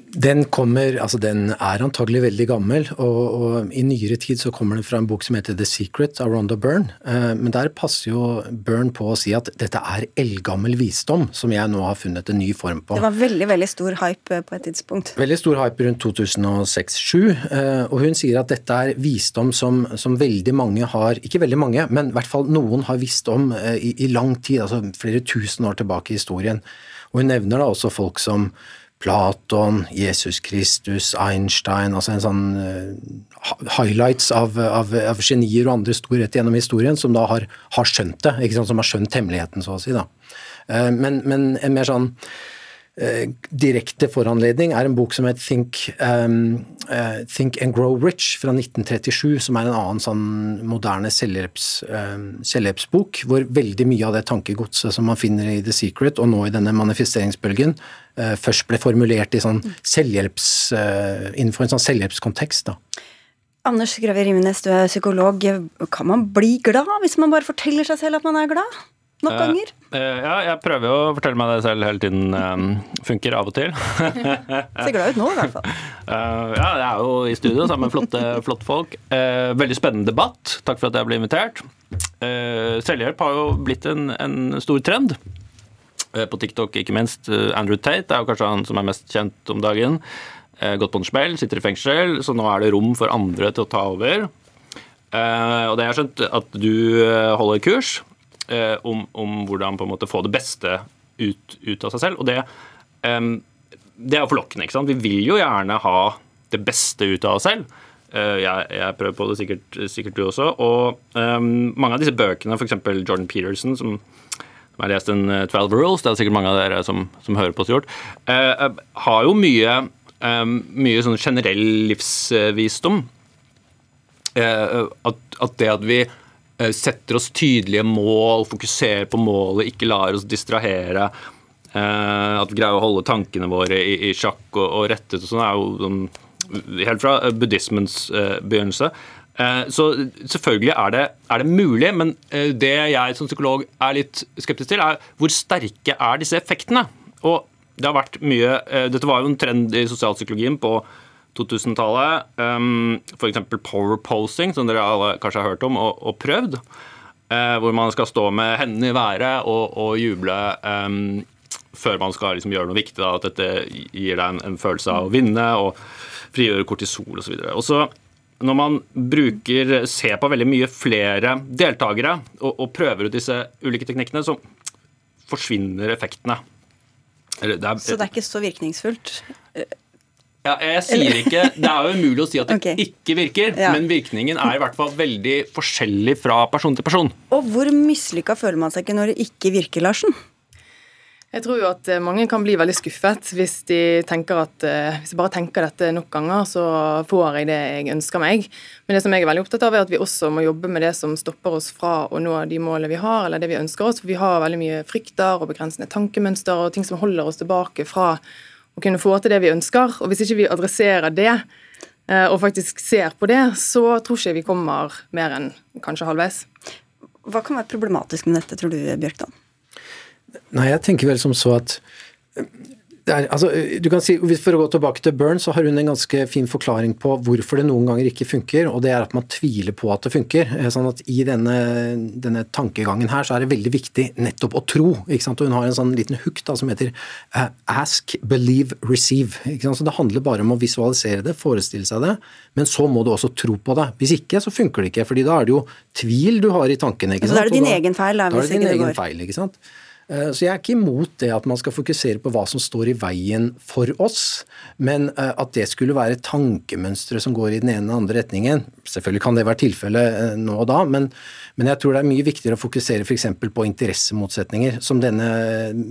Den kommer, altså den er antagelig veldig gammel, og, og, i nyere tid så kommer den fra en bok som heter The Secret av Ronda Byrne. Eh, men der passer jo Byrne på å si at dette er eldgammel visdom, som jeg nå har funnet en ny form på. Det var veldig veldig stor hype på et tidspunkt. Veldig stor hype rundt 2006-2007, eh, og hun sier at dette er visdom som, som, veldig mange har, ikke veldig mange, men i hvert fall noen har visst om eh, i, i lang tid, altså flere tusen år tilbake i historien. Og hun nevner da også folk som Platon, Jesus Kristus, Einstein altså en sånn uh, highlights av, av, av, genier og andre storhet gjennom historien som da har, har skjønt det, ikke sant, som har skjønt hemmeligheten, så å si. da. Uh, men, men en mer sånn direkte foranledning er en bok som heter Think, um, Think, and Grow Rich fra 1937, som er en annen sånn moderne selvhjelpsbok, selvhjelpsbok, hvor veldig mye av det tankegodset som man finner i The Secret, og nå i denne manifesteringsbølgen, uh, først ble formulert sånn selvhjelps, uh, innenfor en sånn selvhjelpskontekst. Da. Anders Graver Rimenes, du er psykolog. Kan man bli glad hvis man bare forteller seg selv at man er glad? Nok uh, ganger? Uh, ja, jeg prøver jo å fortelle meg det selv hele tiden. Um, funker av og til. Ser glad ut nå, i hvert fall. Ja, jeg er jo i studio sammen med flotte, flotte folk. veldig spennende debatt. Takk for at jeg ble invitert. selvhjelp har jo blitt en, en stor trend. Eh, på TikTok, ikke minst. Eh, Andrew Tate er jo kanskje han som er mest kjent om dagen. Eh, gått på en smell, sitter i fengsel, så nå er det rom for andre til å ta over. Og det har jeg skjønt at du holder kurs om, om hvordan på en måte få det beste ut, ut av seg selv. Og det, det er forlokkende. ikke sant? Vi vil jo gjerne ha det beste ut av oss selv. Jeg, jeg prøver på det, sikkert, sikkert du også. Og um, mange av disse bøkene, f.eks. Jordan Peterson, som som har lest en 12 eh, Rules, det er sikkert mange av dere som, som hører på eh, eh, har jo mye, um, mye sånn generell livsvisdom. Uh, at, at, det at vi eh, setter oss tydelige mål, fokuserer på målet, ikke lar oss distrahere, at vi greier å holde tankene våre i, sjakk og, og rettet og sånn, er jo sånn, helt fra buddhismens begynnelse. Eh, så selvfølgelig er det, er det, mulig, men eh, det jeg som psykolog er litt skeptisk til, er hvor sterke er disse effektene? Og det har vært mye eh, Dette var jo en trend i sosialpsykologien på 2000-tallet. F.eks. power posing, som dere alle kanskje har hørt om og, og prøvd. Hvor man skal stå med hendene i været og, og juble um, før man skal liksom gjøre noe viktig. Da, at dette gir deg en, en følelse av å vinne og frigjøre kortisol osv. Og så når man bruker, ser på veldig mye flere deltakere og, og prøver ut disse ulike teknikkene, så forsvinner effektene. Det er, så det er ikke så virkningsfullt? Ja, jeg sier ikke Det er jo umulig å si at det okay. ikke virker, ja. men virkningen er i hvert fall veldig forskjellig fra person til person. Og hvor mislykka føler man seg ikke når det ikke virker, Larsen? Jeg tror jo at eh, mange kan bli veldig skuffet hvis de tenker at eh, hvis jeg bare tenker dette nok ganger, så får jeg det jeg ønsker meg. Men det som jeg er veldig opptatt av, er at vi også må jobbe med det som stopper oss fra å nå de målene vi har, eller det vi ønsker oss. For vi har veldig mye frykter og begrensende tankemønster og ting som holder oss tilbake fra å kunne få til det vi ønsker. Og hvis ikke vi adresserer det, eh, og faktisk ser på det, så tror ikke vi kommer mer enn kanskje halvveis. Hva kan være problematisk med dette, tror du, Bjørkdal? Nei, jeg tenker vel som så at er, altså, du kan si, For å gå tilbake til Burn, så har hun en ganske fin forklaring på hvorfor det noen ganger ikke funker, og det er at man tviler på at det funker. Eh, sånn at I denne, denne tankegangen her så er det veldig viktig nettopp å tro. ikke sant? Og Hun har en sånn liten hook da, som heter uh, ask, believe, receive. ikke sant? Så Det handler bare om å visualisere det, forestille seg det, men så må du også tro på det. Hvis ikke, så funker det ikke, fordi da er det jo tvil du har i tankene. ikke sant? Så da er det din egen feil? Da, da er det din egen feil, ikke sant? Eh, så jeg er ikke imot det at man skal fokusere på hva som står i veien for oss, men eh, at det skulle være tankemønstre som går i den ene eller andre retningen. Selvfølgelig kan det være tilfellet eh, nå og da, men, men jeg tror det er mye viktigere å fokusere f.eks. på interessemotsetninger, som denne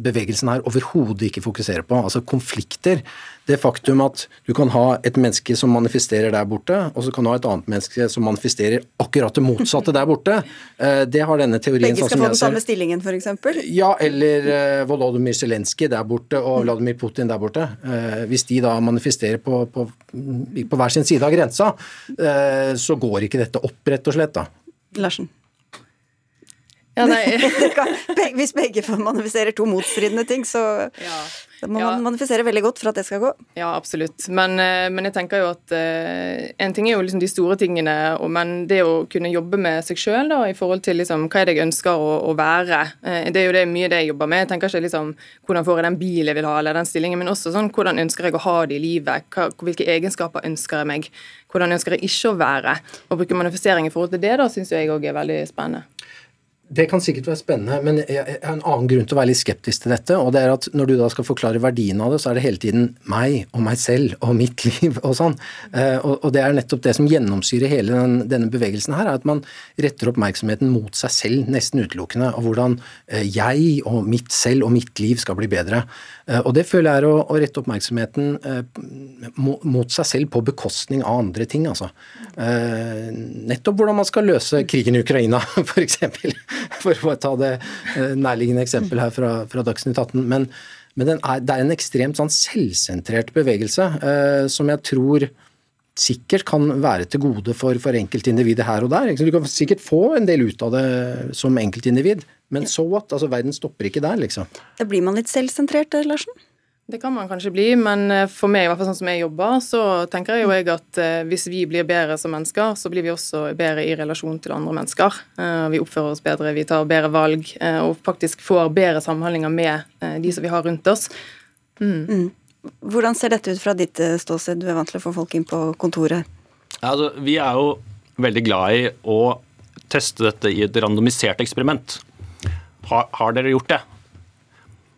bevegelsen her overhodet ikke fokuserer på. Altså konflikter det faktum at du kan ha et menneske som manifesterer der borte, og så kan du ha et annet menneske som manifesterer akkurat det motsatte der borte, det har denne teorien Begge sånn skal få den samme stillingen, f.eks.? Ja, eller uh, Volodymyr Zelenskyj der borte og Vladimir Putin der borte. Uh, hvis de da manifesterer på, på, på, hver sin side av grensa, uh, så går ikke dette opp, rett og slett. da. Larsen? Ja, hvis begge manifesterer to motstridende ting, så ja. Det må ja. man manifestere veldig godt for at det skal gå. Ja, absolutt. Men, eh, men jeg tenker jo at uh, en ting er jo liksom de store tingene, og, men det å kunne jobbe med seg sjøl i forhold til liksom, hva er det jeg ønsker å, å være, uh, det er jo det, mye det jeg jobber med. Jeg tenker ikke liksom hvordan får jeg den bilen jeg vil ha, eller den stillingen, men også sånn hvordan ønsker jeg å ha det i livet? Hva, hvilke egenskaper ønsker jeg meg? Hvordan ønsker jeg ikke å være? Å bruke manifestering i forhold til det, da, syns jeg òg er veldig spennende. Det kan sikkert være spennende, men jeg har en annen grunn til å være litt skeptisk til dette. og det er at Når du da skal forklare verdien av det, så er det hele tiden meg og meg selv og mitt liv og sånn. Eh, og det er nettopp det som gjennomsyrer hele den, denne bevegelsen her, er at man retter oppmerksomheten mot seg selv nesten utelukkende. Og hvordan eh, jeg og mitt selv og mitt liv skal bli bedre. Eh, og det føler jeg er å, å rette oppmerksomheten mot seg selv på bekostning av andre ting, altså. Nettopp hvordan man skal løse krigen i Ukraina, f.eks. for å ta det eh, nærliggende eksempelet her fra, fra Dagsnytt 18. Men, men er, det er en ekstremt sånn selvsentrert bevegelse eh, som jeg tror sikkert kan være til gode for, for enkeltindividet her og der. Du kan sikkert få en del ut av det som enkeltindivid, men so what? Altså, verden stopper ikke der, liksom. Da blir man litt selvsentrert, Larsen? Det kan man kanskje bli, men eh, for meg, i hvert fall sånn som jeg jobber, så tenker jeg jo jeg at eh, hvis vi blir bedre som mennesker, så blir vi også bedre i relasjon til andre mennesker. Eh, vi oppfører oss bedre, vi tar bedre valg og faktisk får bedre samhandlinger med de som vi har rundt oss. Mm. Mm. Hvordan ser dette ut fra ditt ståsted? Du er vant til å få folk inn på kontoret. Ja, altså, vi er jo veldig glad i å teste dette i et randomisert eksperiment. Har, har dere gjort det?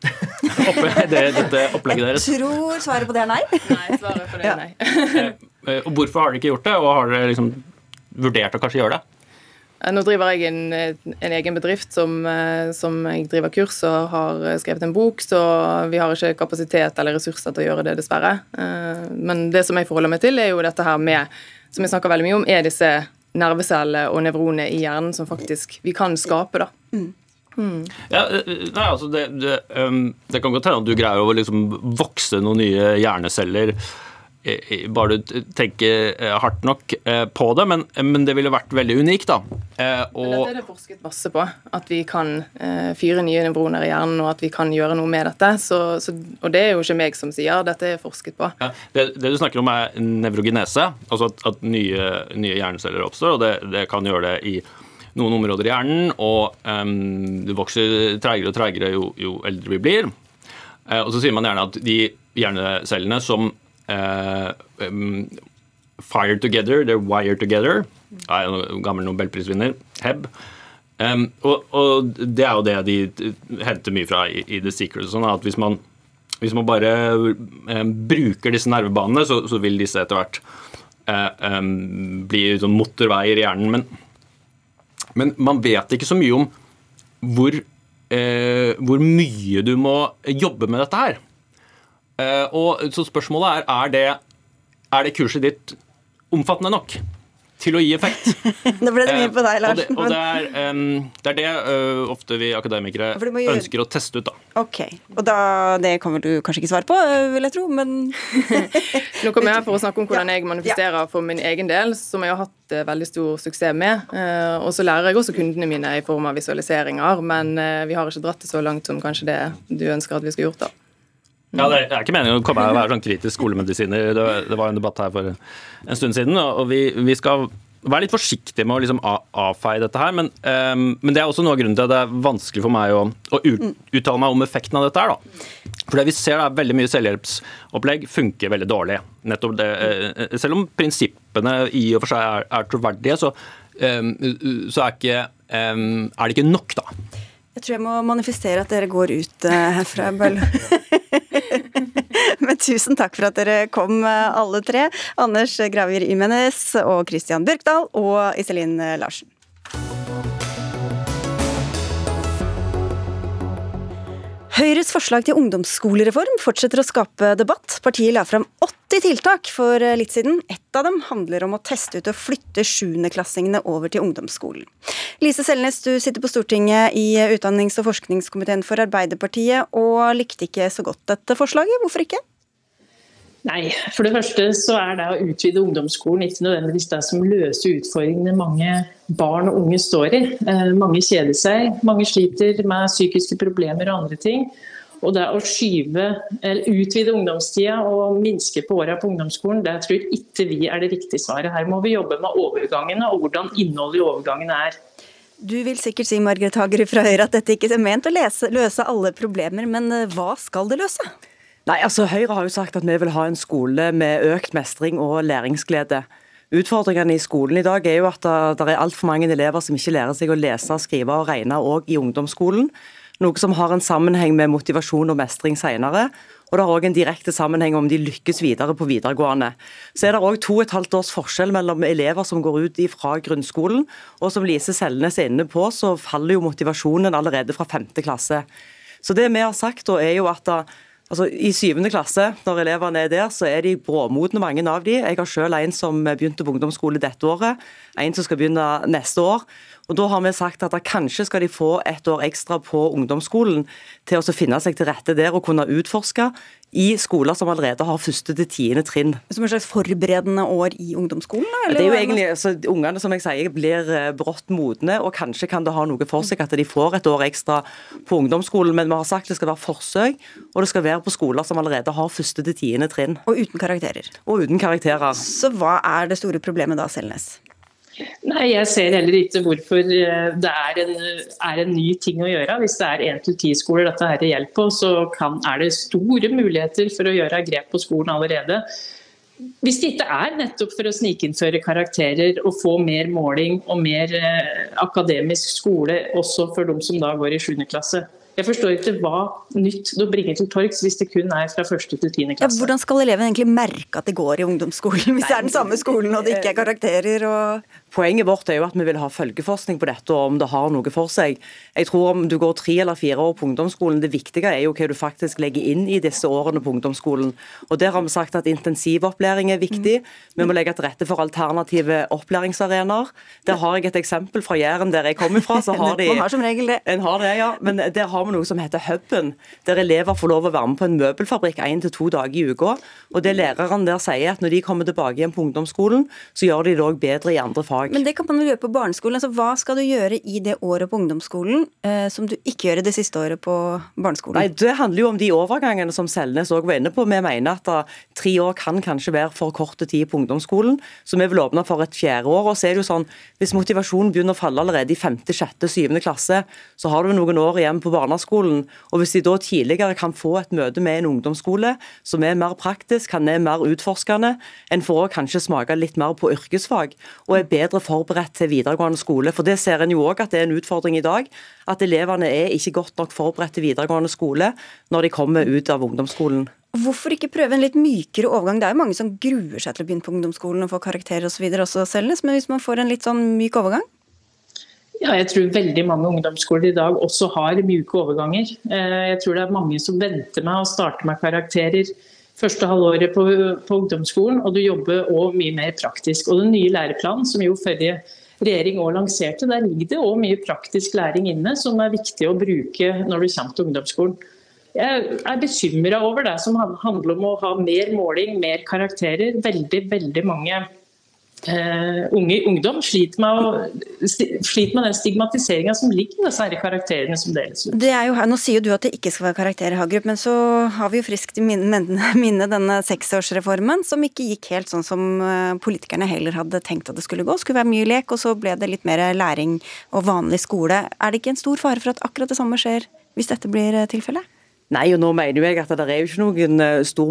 Det, dette opplegget deres? Jeg tror svaret på det er nei. Nei, svaret på det er nei. Eh, og Hvorfor har dere ikke gjort det, og har dere liksom vurdert å kanskje gjøre det? Eh, nå driver jeg en, en egen bedrift som, eh, som, jeg driver kurs og har skrevet en bok, så vi har ikke kapasitet eller ressurser til å gjøre det, dessverre. Men det som jeg forholder meg til, er jo dette her med, som jeg snakker veldig mye om, er disse nervecellene og nevronene i hjernen som faktisk vi kan skape. da. Mm. Mm. Ja, eh, nei, altså det, det, um, det, kan godt hende at du greier å liksom vokse noen nye hjerneceller bare du tenker eh, hardt nok eh, på det, men, men det ville vært veldig unikt. da. Og, dette er det forsket masse på, at vi kan fyre nye nevroner i hjernen og at vi kan gjøre noe med dette. Så, så, og det er jo ikke meg som sier, dette er forsket på. Ja, det, det, du snakker om er nevrogenese, altså at, at nye, nye, hjerneceller oppstår, og det, det kan gjøre det i noen områder i hjernen, og um, det vokser treigere og treigere jo, jo, eldre vi blir. Uh, og så sier man gjerne at de hjernecellene som uh, um, fire together, they're wired together, er en gammel nobelprisvinner, Heb. Um, og, og, det er jo det de henter mye fra i, i The Secret. Sånn at hvis man, hvis man bare um, bruker disse nervebanene, så, så, vil disse etter hvert uh, bli sånn motorveier i hjernen. Men men man vet ikke så mye om hvor, eh, hvor mye du må jobbe med dette her. Eh, og Så spørsmålet er er det, er det kurset ditt omfattende nok til å gi effekt. Nå ble det mye på deg, Larsen. Og det, og det, er, um, det, er, det uh, ofte vi akademikere gjøre... ønsker å teste ut. da. Ok, og da, Det kommer du kanskje ikke svare på, vil jeg tro, men Nå kommer jeg for å snakke om hvordan jeg manifesterer for min egen del, som jeg har hatt uh, veldig stor suksess med. Uh, og så lærer jeg også kundene mine i form av visualiseringer, men vi har ikke dratt det så langt som kanskje det du ønsker at vi skulle gjort. da. Ja, Det er ikke meningen å komme her og være sånn kritisk skolemedisiner. Det, var en debatt her for en stund siden, og vi, vi skal være litt forsiktige med å liksom avfeie dette her. Men, um, men, det er også noe av grunnen til at det er vanskelig for meg å, å uttale meg om effekten av dette her. da. For det vi ser er veldig mye selvhjelpsopplegg funker veldig dårlig. Det, uh, Selv om prinsippene i og for seg er, er troverdige, så, um, så er, ikke, um, er, det ikke nok, da. Jeg tror jeg må manifestere at dere går ut uh, herfra. Men tusen takk for at dere kom, eh, alle tre. Anders Gravier Imenes og Christian Byrkdal og Iselin Larsen. Høyres forslag til ungdomsskolereform fortsetter å skape debatt. Partiet la fram 80 tiltak for litt siden. Ett av dem handler om å teste ut og flytte sjuendeklassingene over til ungdomsskolen. Lise Selnes, du sitter på Stortinget i utdannings- og forskningskomiteen for Arbeiderpartiet, og likte ikke så godt dette forslaget. Hvorfor ikke? Nei, for det første så er det å utvide ungdomsskolen ikke nødvendigvis det som løser utfordringene mange barn og unge står i. Eh, mange kjeder seg, mange sliter med psykiske problemer og andre ting. Og det å skyve, eller utvide ungdomstida og minske på åra på ungdomsskolen, det tror ikke vi er det riktige svaret. Her må vi jobbe med overgangene og hvordan innholdet i overgangene er. Du vil sikkert si Margaret Hager fra Høyre at dette ikke er ment å lese, løse alle problemer, men eh, hva skal det løse? Nei, altså Høyre har jo sagt at vi vil ha en skole med økt mestring og læringsglede. Utfordringene i skolen i dag er jo at det er altfor mange elever som ikke lærer seg å lese, skrive og regne òg i ungdomsskolen. Noe som har en sammenheng med motivasjon og mestring senere. Og det har òg en direkte sammenheng om de lykkes videre på videregående. Så er det òg to og et halvt års forskjell mellom elever som går ut fra grunnskolen, og som Lise Selnes er inne på, så faller jo motivasjonen allerede fra femte klasse. Så det vi har sagt da, er jo at Altså, I syvende klasse, når elevene er der, så er de bråmodne, mange av de. Jeg har selv en som begynte på ungdomsskole dette året, en som skal begynne neste år. Og Da har vi sagt at kanskje skal de få et år ekstra på ungdomsskolen til å finne seg til rette der og kunne utforske i skoler som allerede har første til tiende trinn. Som en slags forberedende år i ungdomsskolen? Eller? Det er jo egentlig, altså, Ungene som jeg sier, blir eh, brått modne, og kanskje kan det ha noe for seg at de får et år ekstra på ungdomsskolen. Men vi har sagt det skal være forsøk, og det skal være på skoler som allerede har første til tiende trinn. Og uten karakterer. Og uten karakterer. Så hva er det store problemet da, Selnes? Nei, Jeg ser heller ikke hvorfor eh, det er en, er en ny ting å gjøre. Hvis det er én til ti skoler dette her gjelder på, så kan, er det store muligheter for å gjøre grep på skolen allerede. Hvis det ikke er nettopp for å snikinnføre karakterer og få mer måling og mer eh, akademisk skole også for de som da går i 7. klasse. Jeg forstår ikke hva nytt du bringer til torgs hvis det kun er fra 1. til tiende klasse. Ja, hvordan skal eleven egentlig merke at det går i ungdomsskolen, hvis Nei, det er den samme skolen og det ikke er karakterer? og... Poenget vårt er jo at vi vil ha følgeforskning på dette, og om det har noe for seg. Jeg tror om du går tre eller fire år på ungdomsskolen, det viktige er jo hva du faktisk legger inn i disse årene på ungdomsskolen. Og Der har vi sagt at intensivopplæring er viktig. Vi må legge til rette for alternative opplæringsarenaer. Der har jeg et eksempel fra Jæren, der jeg kommer fra. så har de... Man har som regel det. En har det, ja. Men der har vi noe som heter Huben, der elever får lov å være med på en møbelfabrikk én til to dager i uka. Og det læreren der sier, at når de kommer tilbake igjen på ungdomsskolen, så gjør de det òg bedre i andre fag fag. Men det kan man jo gjøre på barneskolen. Altså, hva skal du gjøre i det året på ungdomsskolen eh, som du ikke gjør i det siste året på barneskolen? Nei, Det handler jo om de overgangene som Selnes òg var inne på. Vi mener at da, tre år kan kanskje være for korte tid på ungdomsskolen, så vi vil åpne for et fjerde år. og så er det jo sånn, Hvis motivasjonen begynner å falle allerede i femte, sjette, syvende klasse, så har du noen år igjen på barneskolen. og Hvis de da tidligere kan få et møte med en ungdomsskole som er mer praktisk, kan er mer utforskende, en får kanskje smake litt mer på yrkesfag og er bedre bedre forberedt til videregående skole. For det ser en jo òg at det er en utfordring i dag. At elevene er ikke godt nok forberedt til videregående skole når de kommer ut av ungdomsskolen. Hvorfor ikke prøve en litt mykere overgang? Det er jo mange som gruer seg til å begynne på ungdomsskolen og få karakterer osv. også Selnes, men hvis man får en litt sånn myk overgang? Ja, jeg tror veldig mange ungdomsskoler i dag også har mjuke overganger. Eh, jeg tror det er mange som venter med å starte med karakterer første halvåret på, på ungdomsskolen, og du jobber òg mye mer praktisk. Og Den nye læreplanen, som jo forrige regjering òg lanserte, der ligger det òg mye praktisk læring inne som er viktig å bruke når du kommer til ungdomsskolen. Jeg er bekymra over det som handler om å ha mer måling, mer karakterer. Veldig, veldig mange Uh, unge ungdom sliter med, å, sliter med den stigmatiseringa som ligger i disse her karakterene som deles ut. Det er jo, nå sier jo du at det ikke skal være karakterer, Hagerup, men så har vi jo friskt i minne, minne denne seksårsreformen, som ikke gikk helt sånn som eh, politikerne heller hadde tenkt at det skulle gå. Det skulle være mye lek, og så ble det litt mer læring og vanlig skole. Er det ikke en stor fare for at akkurat det samme skjer hvis dette blir eh, tilfellet? Nei, og nå mener jeg at det er jo ikke noen stor,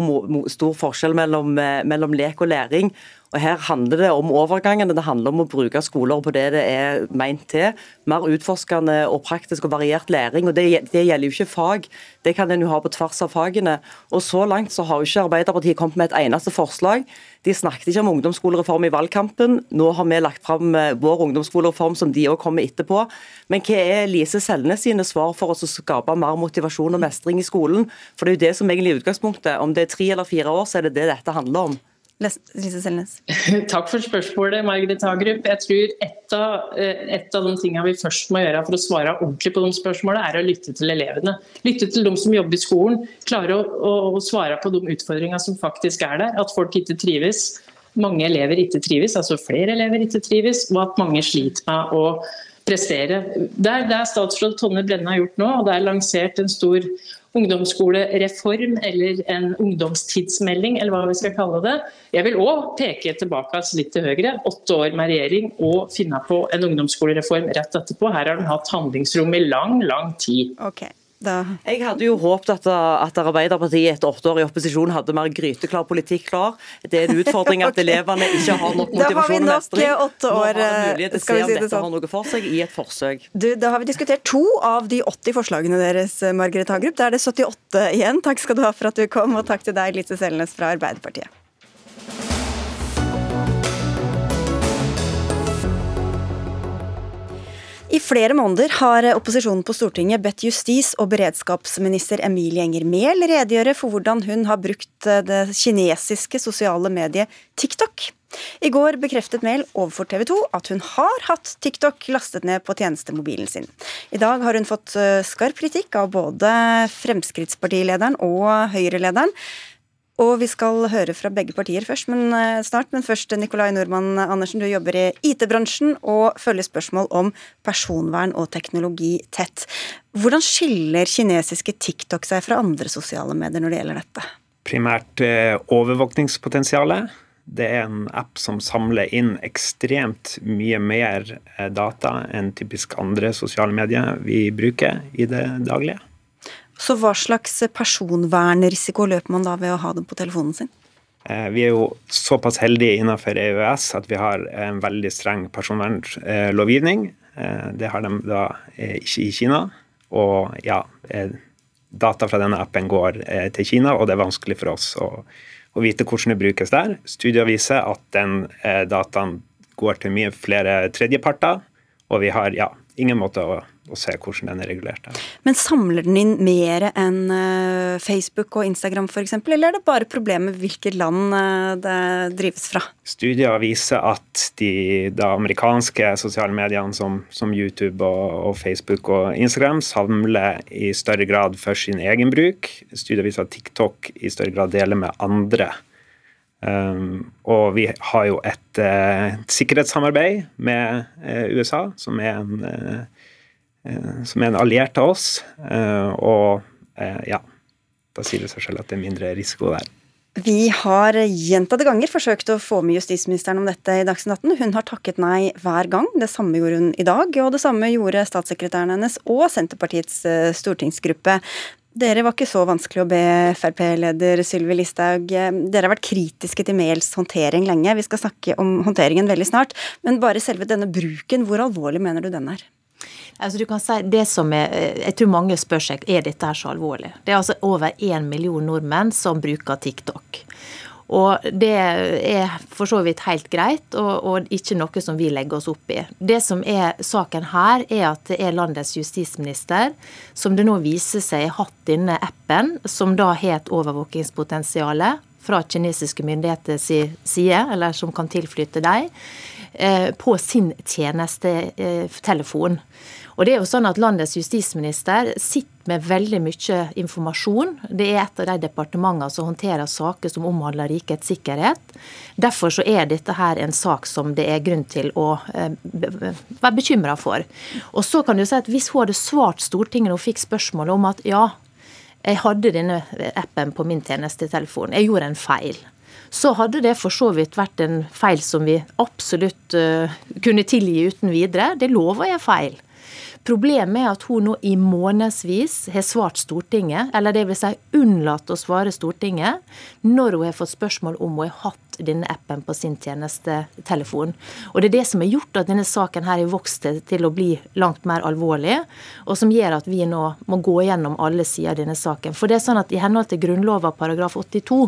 stor forskjell mellom, mellom lek og læring. Og Her handler det om overgangene, det handler om å bruke skoler på det det er meint til. Mer utforskende og praktisk og variert læring. og Det, det gjelder jo ikke fag, det kan en jo ha på tvers av fagene. Og Så langt så har jo ikke Arbeiderpartiet kommet med et eneste forslag. De snakket ikke om ungdomsskolereform i valgkampen. Nå har vi lagt fram eh, vår ungdomsskolereform som de òg kommer etterpå. Men hva er Lise Selnes sine svar for å skape mer motivasjon og mestring i skolen? For det er jo det som egentlig er utgangspunktet. Om det er tre eller fire år, så er det det dette handler om. Lise Selnes. Takk for spørsmålet, Margrethe Hagerup. Jeg tror et av, eh, et av, de tingene vi først må gjøre for å svare ordentlig på de spørsmålene, er å lytte til elevene. Lytte til de som jobber i skolen. Klare å, å, å svare på de utfordringene som faktisk er der. At folk ikke trives. Mange elever ikke trives, altså flere elever ikke trives, og at mange sliter med å prestere. Det er det statsråd Tonje Brenna har gjort nå, og det er lansert en stor ungdomsskolereform eller en ungdomstidsmelding, eller hva vi skal kalle det. Jeg vil òg peke tilbake litt til høyre. Åtte år med regjering og finne på en ungdomsskolereform rett etterpå. Her har de hatt handlingsrom i lang, lang tid. Okay. Da. Jeg hadde jo håpet at, at Arbeiderpartiet etter åtte år i opposisjon hadde mer gryteklar politikk klar. Det er en utfordring at elevene ikke har nok motivasjon og mestring. Da har vi nok åtte år, Nå vi mulighet til å se om si det sånn. har noe for seg i et forsøk. Du, da har vi diskutert to av de 80 forslagene deres, Margaret Hagerup. Da er det 78 igjen. Takk skal du ha for at du kom, og takk til deg, Lise Selnes fra Arbeiderpartiet. I flere måneder har opposisjonen på Stortinget bedt justis- og beredskapsminister Emilie Enger Mehl redegjøre for hvordan hun har brukt det kinesiske sosiale mediet TikTok. I går bekreftet Mehl overfor TV 2 at hun har hatt TikTok lastet ned på tjenestemobilen sin. I dag har hun fått eh, skarp kritikk av både Fremskrittspartilederen og Høyre-lederen. Og vi skal høre fra begge partier først, men eh, snart. Men først, Nikolai Nordmann Andersen, du jobber i IT-bransjen og følger spørsmål om personvern og teknologi tett. Hvordan skiller kinesiske TikTok seg fra andre sosiale medier når det gjelder dette? Primært eh, overvåkningspotensialet. Det er en app som samler inn ekstremt mye mer eh, data enn typisk andre sosiale medier vi bruker i det daglige. Så hva slags personvernrisiko løper man da ved å ha dem på telefonen sin? Eh, vi er jo såpass heldige innenfor EØS at vi har en veldig streng personvernlovgivning. Eh, det har de da eh, ikke i Kina. Og ja, data fra denne appen går til Kina, og det er vanskelig for oss å, å vite hvordan det brukes der. Studier viser at den dataen går til mye flere tredjeparter, og vi har ja, ingen måte å og se hvordan den er regulert. Der. Men samler den inn mer enn eh, Facebook og Instagram f.eks., eller er det bare problemet hvilket land eh, det drives fra? Studier viser at de, de amerikanske sosiale mediene som, som YouTube og, og, Facebook og Instagram samler i større grad for sin egen bruk. Studier viser at TikTok i større grad deler med andre. Um, og vi har jo et uh, sikkerhetssamarbeid med uh, USA, som er en uh, som er en alliert av oss. Eh, og eh, ja, da sier det seg selv at det er mindre risiko der. Vi har gjentatte ganger forsøkt å få med justisministeren om dette i Dagsnytt 18. Hun har takket nei hver gang. Det samme gjorde hun i dag, og det samme gjorde statssekretæren hennes og Senterpartiets stortingsgruppe. Dere var ikke så vanskelig å be Frp-leder Sylvi Listhaug. Dere har vært kritiske til Mehls håndtering lenge. Vi skal snakke om håndteringen veldig snart. Men bare selve denne bruken, hvor alvorlig mener du den er? Altså du kan si det som er, eh, Jeg tror mange spør seg er dette her så alvorlig. Det er altså over én million nordmenn som bruker TikTok. Og det er for så vidt helt greit, og, og, ikke noe som vi legger oss opp i. Det som er saken her, er at det er landets justisminister som det nå viser seg har hatt denne appen, som da har et overvåkingspotensial fra kinesiske myndigheters side, eller som kan tilflytte dem, på sin tjenestetelefon. Og det er jo sånn at Landets justisminister sitter med veldig mye informasjon. Det er et av de departementene som håndterer saker som omhandler rikets sikkerhet. Derfor så er dette her en sak som det er grunn til å eh, være bekymra for. Og så kan du si at Hvis hun hadde svart Stortinget og fikk spørsmålet om at ja, jeg hadde denne appen på min tjenestetelefon, jeg gjorde en feil så hadde det for så vidt vært en feil som vi absolutt uh, kunne tilgi uten videre. Det lover jeg feil. Problemet er at hun nå i månedsvis har svart Stortinget, eller vil si unnlatt å svare Stortinget, når hun har fått spørsmål om hun har hatt denne appen på sin tjenestetelefon. Og Det er det som har gjort at denne saken her har vokst til å bli langt mer alvorlig, og som gjør at vi nå må gå gjennom alle sider av denne saken. For det er sånn at I henhold til Grunnloven paragraf 82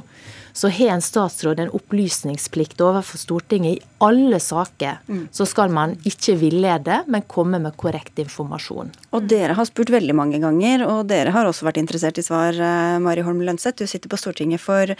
så har en statsråd en opplysningsplikt overfor Stortinget. I alle saker mm. så skal man ikke villede, men komme med korrekt informasjon. Og Dere har spurt veldig mange ganger, og dere har også vært interessert i svar. Eh, Mari Holm Lønseth, du sitter på Stortinget for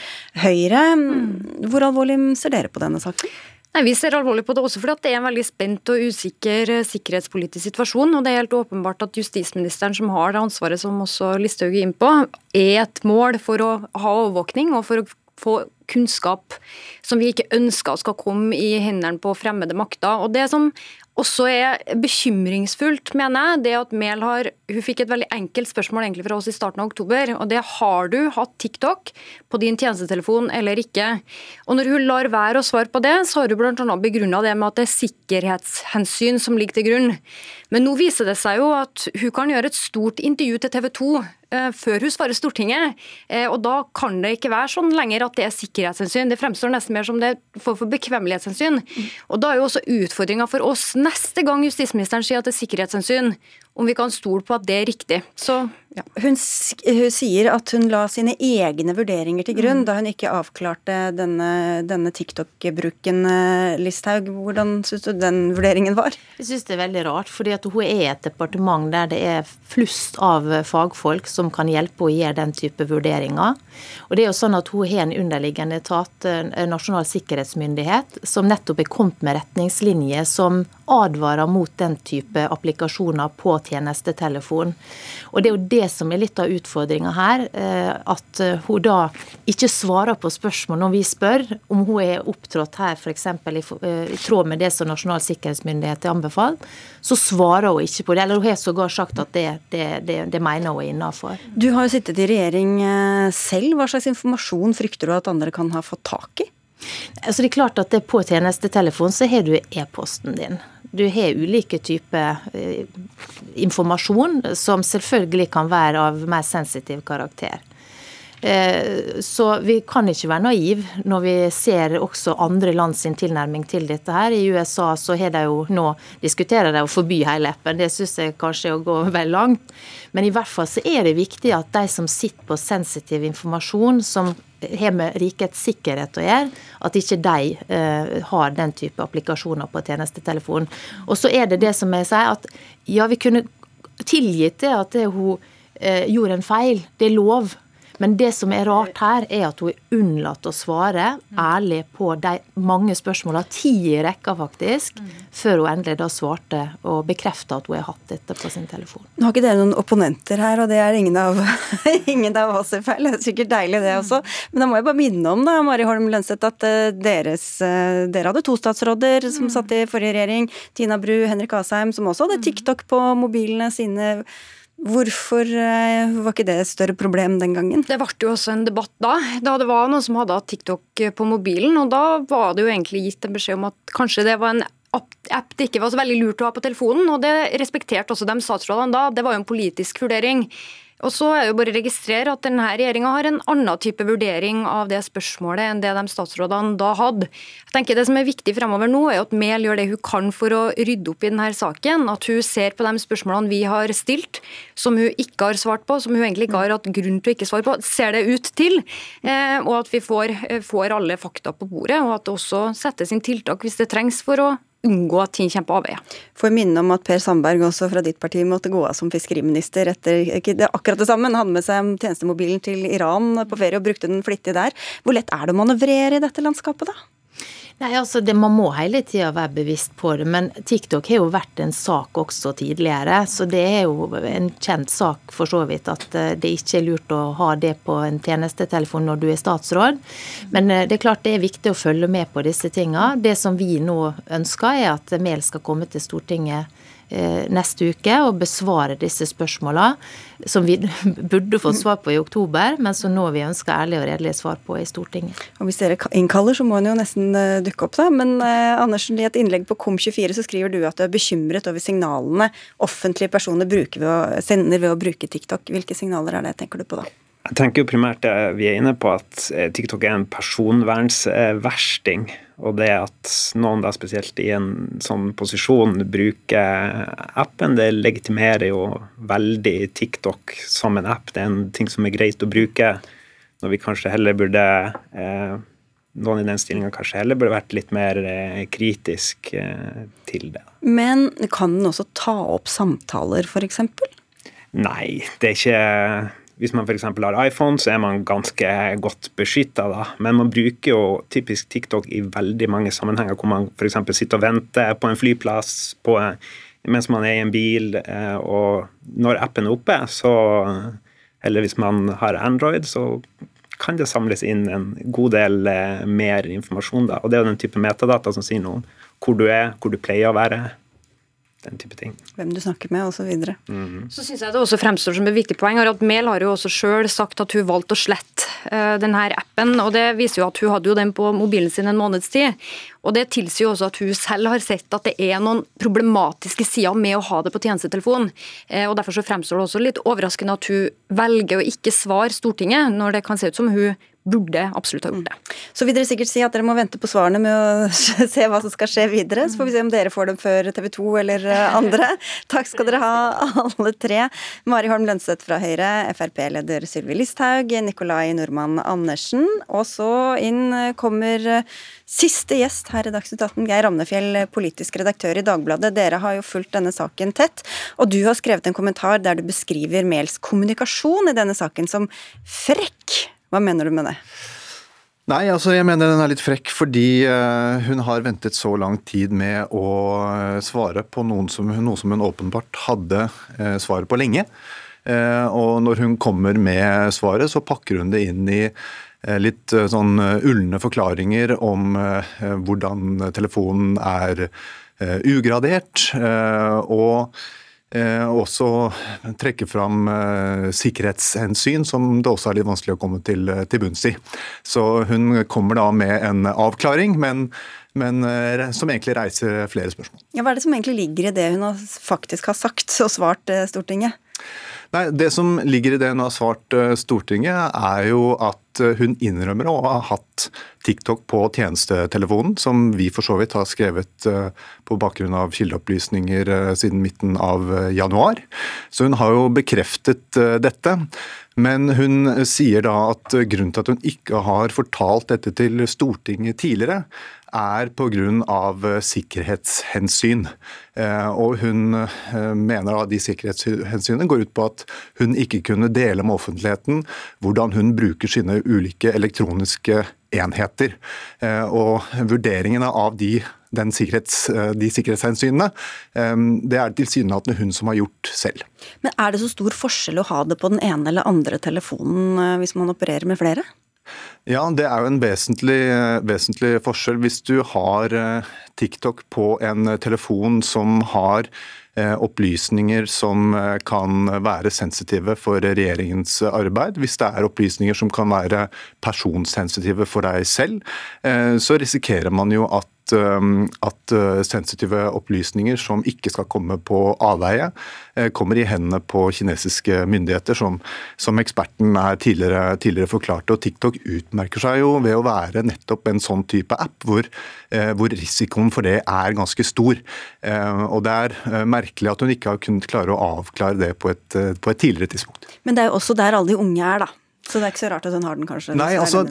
Høyre. Mm. Hvor alvorlig ser dere på denne saken? Nei, Vi ser alvorlig på det også fordi det er en veldig spent og usikker eh, sikkerhetspolitisk situasjon. og Det er helt åpenbart at justisministeren, som har det ansvaret som også Listhaug er inne på, er et mål for å ha overvåkning og for å få kunnskap som vi ikke ønsker skal komme i hendene på fremmede makter. Og Det som også er bekymringsfullt, mener jeg, det at Mehl har Hun fikk et veldig enkelt spørsmål egentlig fra oss i starten av oktober, og det har du hatt TikTok på din tjenestetelefon eller ikke? Og når hun lar være å svare på det, så har hun bl.a. begrunna det med at det er sikkerhetshensyn som ligger til grunn. Men nå viser det seg jo at hun kan gjøre et stort intervju til TV 2 Eh, før hun svarer Stortinget. Eh, og Da kan det ikke være sånn lenger at det er sikkerhetshensyn. Det fremstår nesten mer som det er for bekvemmelighetshensyn. Og Da er jo også utfordringa for oss neste gang justisministeren sier at det er sikkerhetshensyn, om vi kan stole på at det er riktig. Så, ja. hun, hun, sier at hun la sine egne vurderinger til grunn mm. da hun ikke avklarte denne, denne TikTok-bruken. Eh, Listhaug, hvordan syns du den vurderingen var? Jeg syns det er veldig rart, fordi at hun er et departement der det er flust av fagfolk som kan hjelpe å gjøre den type vurderinger. Og det er jo sånn at Hun har en underliggende etat, Nasjonal sikkerhetsmyndighet, som nettopp er kommet med retningslinjer som advarer mot den type applikasjoner på tjenestetelefon. Og Det er jo det som er litt av utfordringa her. Eh, at hun da ikke svarer på spørsmål når vi spør om hun er opptrådt her f.eks. I, eh, i tråd med det som Nasjonal sikkerhetsmyndighet har anbefalt, så svarer hun ikke på det. Eller hun har sågar sagt at det, det, det, det mener hun er innafor. Du har jo sittet i regjering eh, selv. Hva slags informasjon frykter du at andre kan ha fått tak i? Altså det er klart at På tjenestetelefon så har du e-posten din. Du har ulike typer eh, informasjon som selvfølgelig kan være av mer sensitiv karakter. Eh, så vi kan ikke være naiv når vi ser også andre land sin tilnærming til dette. her. I USA så har de jo nå diskuterer de å forby hele appen. Det syns jeg kanskje er å gå vel langt. Men i hvert fall så er det viktig at de som sitter på sensitiv informasjon, som har med rikets sikkerhet å gjøre, at ikke de uh, har den type applikasjoner på tjenestetelefon. Og så er det det som jeg sier, at ja, vi kunne tilgitt det at det hun uh, gjorde en feil. Det er lov. Men det som er rart her, er at hun unnlater å svare ærlig på de mange spørsmåla, ti i rekka faktisk, før hun endelig da svarte og bekrefta at hun har hatt dette på sin telefon. Nå har ikke dere noen opponenter her, og det er ingen av, ingen av oss i feil. Det er sikkert deilig det også. Men da må jeg bare minne om da, Mari Holm Lønseth, at eh, deres, eh, dere hadde to statsråder som satt i forrige regjering. Tina Bru, Henrik Asheim, som også hadde TikTok på mobilene sine. Hvorfor eh, var ikke det et større problem den gangen? Det ble jo også en debatt da. Da det var noen som hadde hatt TikTok på mobilen, og da var det jo egentlig gitt en beskjed om at kanskje det var en app det ikke var så veldig lurt å ha på telefonen, og det respekterte også de statsrådene da. Det var jo en politisk vurdering. Og så er det jo bare å registrere at denne regjeringa har en annen type vurdering av det spørsmålet enn det de statsrådene da hadde. Jeg tenker Det som er viktig fremover nå, er at Mehl gjør det hun kan for å rydde opp i denne saken. At hun ser på de spørsmålene vi har stilt, som hun ikke har svart på, som hun egentlig ikke har hatt grunn til å ikke svare på, ser det ut til. Eh, og at vi får, eh, får alle fakta på bordet, og at det også settes inn tiltak hvis det trengs for å unngå at ting kommer på avveier. Får minne om at Per Sandberg også fra ditt parti måtte gå av som fiskeriminister etter det akkurat det samme, Han hadde med seg tjenestemobilen til Iran på ferie og brukte den flittig der. Hvor lett er det å manøvrere i dette landskapet, da? Nei, altså det, Man må hele tida være bevisst på det, men TikTok har jo vært en sak også tidligere. Så det er jo en kjent sak for så vidt at eh, det ikke er lurt å ha det på en tjenestetelefon når du er statsråd. Men eh, det er klart det er viktig å følge med på disse tinga. Det som vi nå ønsker, er at Mehl skal komme til Stortinget neste uke og besvare disse spørsmåla, som vi burde fått svar på i oktober, men som nå vi ønsker ærlig og redelig svar på i Stortinget. Og Hvis dere innkaller, så må en jo nesten eh, dukke opp, da. Men eh, Andersen, i et innlegg på KOM24 så skriver du at du er bekymret over signalene offentlige personer ved å, sender ved å bruke TikTok. Hvilke signaler er det, tenker du på da? Jeg tenker jo primært det vi er inne på at TikTok er en personvernsversting. Og det at noen da spesielt i en sånn posisjon bruker appen, det legitimerer jo veldig TikTok som en app. Det er en ting som er greit å bruke når vi kanskje heller burde eh, noen i den stillinga kanskje heller burde vært litt mer eh, kritisk eh, til det. Men kan den også ta opp samtaler, f.eks.? Nei, det er ikke hvis man f.eks. har iPhone, så er man ganske godt beskytta, da. Men man bruker jo typisk TikTok i veldig mange sammenhenger, hvor man f.eks. sitter og venter på en flyplass på, mens man er i en bil, eh, og når appen er oppe, så Eller hvis man har Android, så kan det samles inn en god del eh, mer informasjon, da. Og det er jo den type metadata som sier noe om hvor du er, hvor du pleier å være, den type ting. Hvem du snakker med osv. Mm. Så synes jeg det også fremstår som et viktig poeng at Mehl har jo også selv sagt at hun valgte å slette uh, denne appen. og Det viser jo at hun hadde jo den på mobilen sin en måneds tid. og Det tilsier jo også at hun selv har sett at det er noen problematiske sider med å ha det på tjenestetelefon. Uh, og Derfor så fremstår det også litt overraskende at hun velger å ikke svare Stortinget, når det kan se ut som hun burde absolutt ha gjort det. Så vil dere sikkert si at dere må vente på svarene med å se hva som skal skje videre. Så får vi se om dere får dem før TV 2 eller eh, andre. Takk skal dere ha, alle tre. Mari Holm Lønseth fra Høyre, Frp-leder Sylvi Listhaug, Nikolai Normann Andersen. Og så inn kommer eh, siste gjest her i Dagsnytt 18, Geir Ramnefjell, politisk redaktør i Dagbladet. Dere har jo fulgt denne saken tett, og du har skrevet en kommentar der du beskriver Mehls kommunikasjon i denne saken som frekk. Hva mener du med det? Nei, altså jeg mener den er litt frekk fordi uh, hun har ventet så lang tid med å uh, svare på som, noe som hun åpenbart hadde uh, svaret på lenge. og når hun kommer med svaret, så pakker hun det inn i litt sånn ulne forklaringer om hvordan telefonen er ugradert. og Eh, også trekke fram eh, sikkerhetshensyn, som det også er litt vanskelig å komme til, eh, til bunns i. Så hun kommer da med en avklaring, men, men som egentlig reiser flere spørsmål. Ja, hva er det som egentlig ligger i det hun faktisk har sagt og svart Stortinget? Nei, Det som ligger i det hun har svart Stortinget, er jo at hun innrømmer å ha hatt TikTok på tjenestetelefonen, som vi for så vidt har skrevet på bakgrunn av kildeopplysninger siden midten av januar. Så hun har jo bekreftet dette. Men hun sier da at grunnen til at hun ikke har fortalt dette til Stortinget tidligere, er pga. sikkerhetshensyn. Og hun mener at de sikkerhetshensynene går ut på at hun ikke kunne dele med offentligheten hvordan hun bruker sine ulike elektroniske enheter. Og vurderingene av de, sikkerhets, de sikkerhetshensynene, det er det tilsynelatende hun som har gjort selv. Men er det så stor forskjell å ha det på den ene eller andre telefonen hvis man opererer med flere? Ja, det er jo en vesentlig, vesentlig, forskjell. Hvis du har TikTok på en telefon som har opplysninger som kan være sensitive for regjeringens arbeid, hvis det er opplysninger som kan være personsensitive for deg selv, så risikerer man jo at at sensitive opplysninger som ikke skal komme på avveie, kommer i hendene på kinesiske myndigheter, som, som eksperten er tidligere, tidligere, forklarte. Og TikTok utmerker seg jo ved å være nettopp en sånn type app, hvor, hvor risikoen for det er ganske stor. Og Det er merkelig at hun ikke har kunnet klare å avklare det på et, på et tidligere tidspunkt. Men det er jo også der alle de unge er, da. Så det er ikke så rart at hun har den, kanskje? Nei, altså,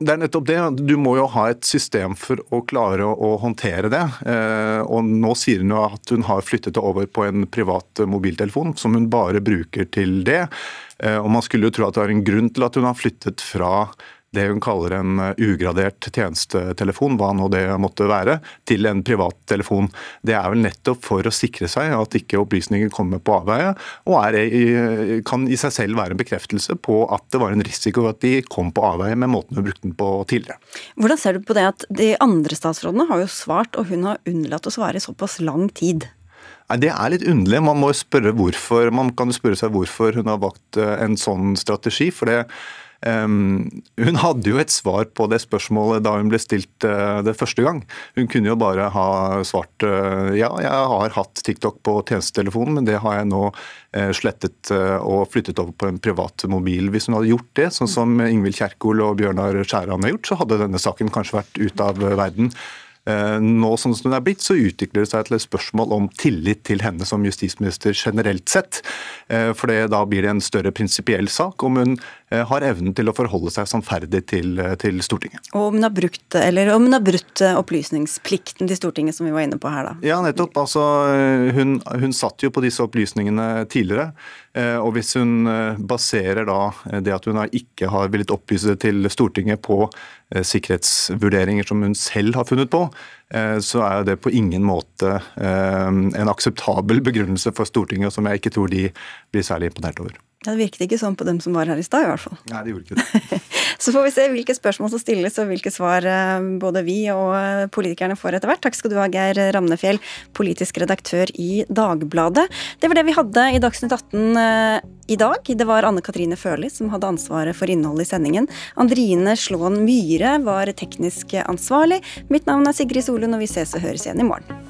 det er nettopp det. Du må jo ha et system for å klare å, håndtere det. Eh, og Nå sier hun jo at hun har flyttet det over på en privat mobiltelefon, som hun bare bruker til det. Eh, og Man skulle jo tro at det er en grunn til at hun har flyttet fra det hun kaller en ugradert tjenestetelefon, hva nå det måtte være, til en privattelefon. Det er vel nettopp for å sikre seg at ikke opplysninger kommer på avveie, og er, kan i seg selv være en bekreftelse på at det var en risiko at de kom på avveie med måten hun brukte den på tidligere. Hvordan ser du på det at de andre statsrådene har jo svart, og hun har unnlatt å svare i såpass lang tid? Det er litt underlig. Man må spørre hvorfor. Man kan spørre seg hvorfor hun har valgt en sånn strategi. for det hun hadde jo et svar på det spørsmålet da hun ble stilt uh, det første gang. Hun kunne jo bare ha svart uh, ja, jeg har hatt TikTok på tjenestetelefonen, men det har jeg nå uh, slettet og flyttet over på en privat mobil. Hvis hun hadde gjort det, sånn som Ingvild Kjerkol og Bjørnar Skjæran har gjort, så hadde denne saken kanskje vært ute av verden. Nå sånn som den er blitt, så utvikler det seg til et spørsmål om tillit til henne som justisminister generelt sett. For da blir det en større prinsipiell sak om hun har evnen til å forholde seg sannferdig til, til Stortinget. Og om hun, har brukt, eller om hun har brutt opplysningsplikten til Stortinget, som vi var inne på her, da? Ja, nettopp. Altså, hun, hun satt jo på disse opplysningene tidligere. Og hvis hun baserer da det at hun ikke har villet opplyse det til Stortinget på sikkerhetsvurderinger som hun selv har funnet på, så er det på ingen måte en akseptabel begrunnelse for Stortinget, som jeg ikke tror de blir særlig imponert over. Ja, Det virket ikke sånn på dem som var her i stad, i hvert fall. Nei, det gjorde ikke det. Så får vi se hvilke spørsmål som stilles, og hvilke svar eh, både vi og eh, politikerne får etter hvert. Takk skal du ha, Geir Ramnefjell, politisk redaktør i Dagbladet. Det var det vi hadde i Dagsnytt 18 eh, i dag. Det var Anne Katrine Førli som hadde ansvaret for innholdet i sendingen. Andrine Slåen Myhre var teknisk ansvarlig. Mitt navn er Sigrid Solund, og vi ses og høres igjen i morgen.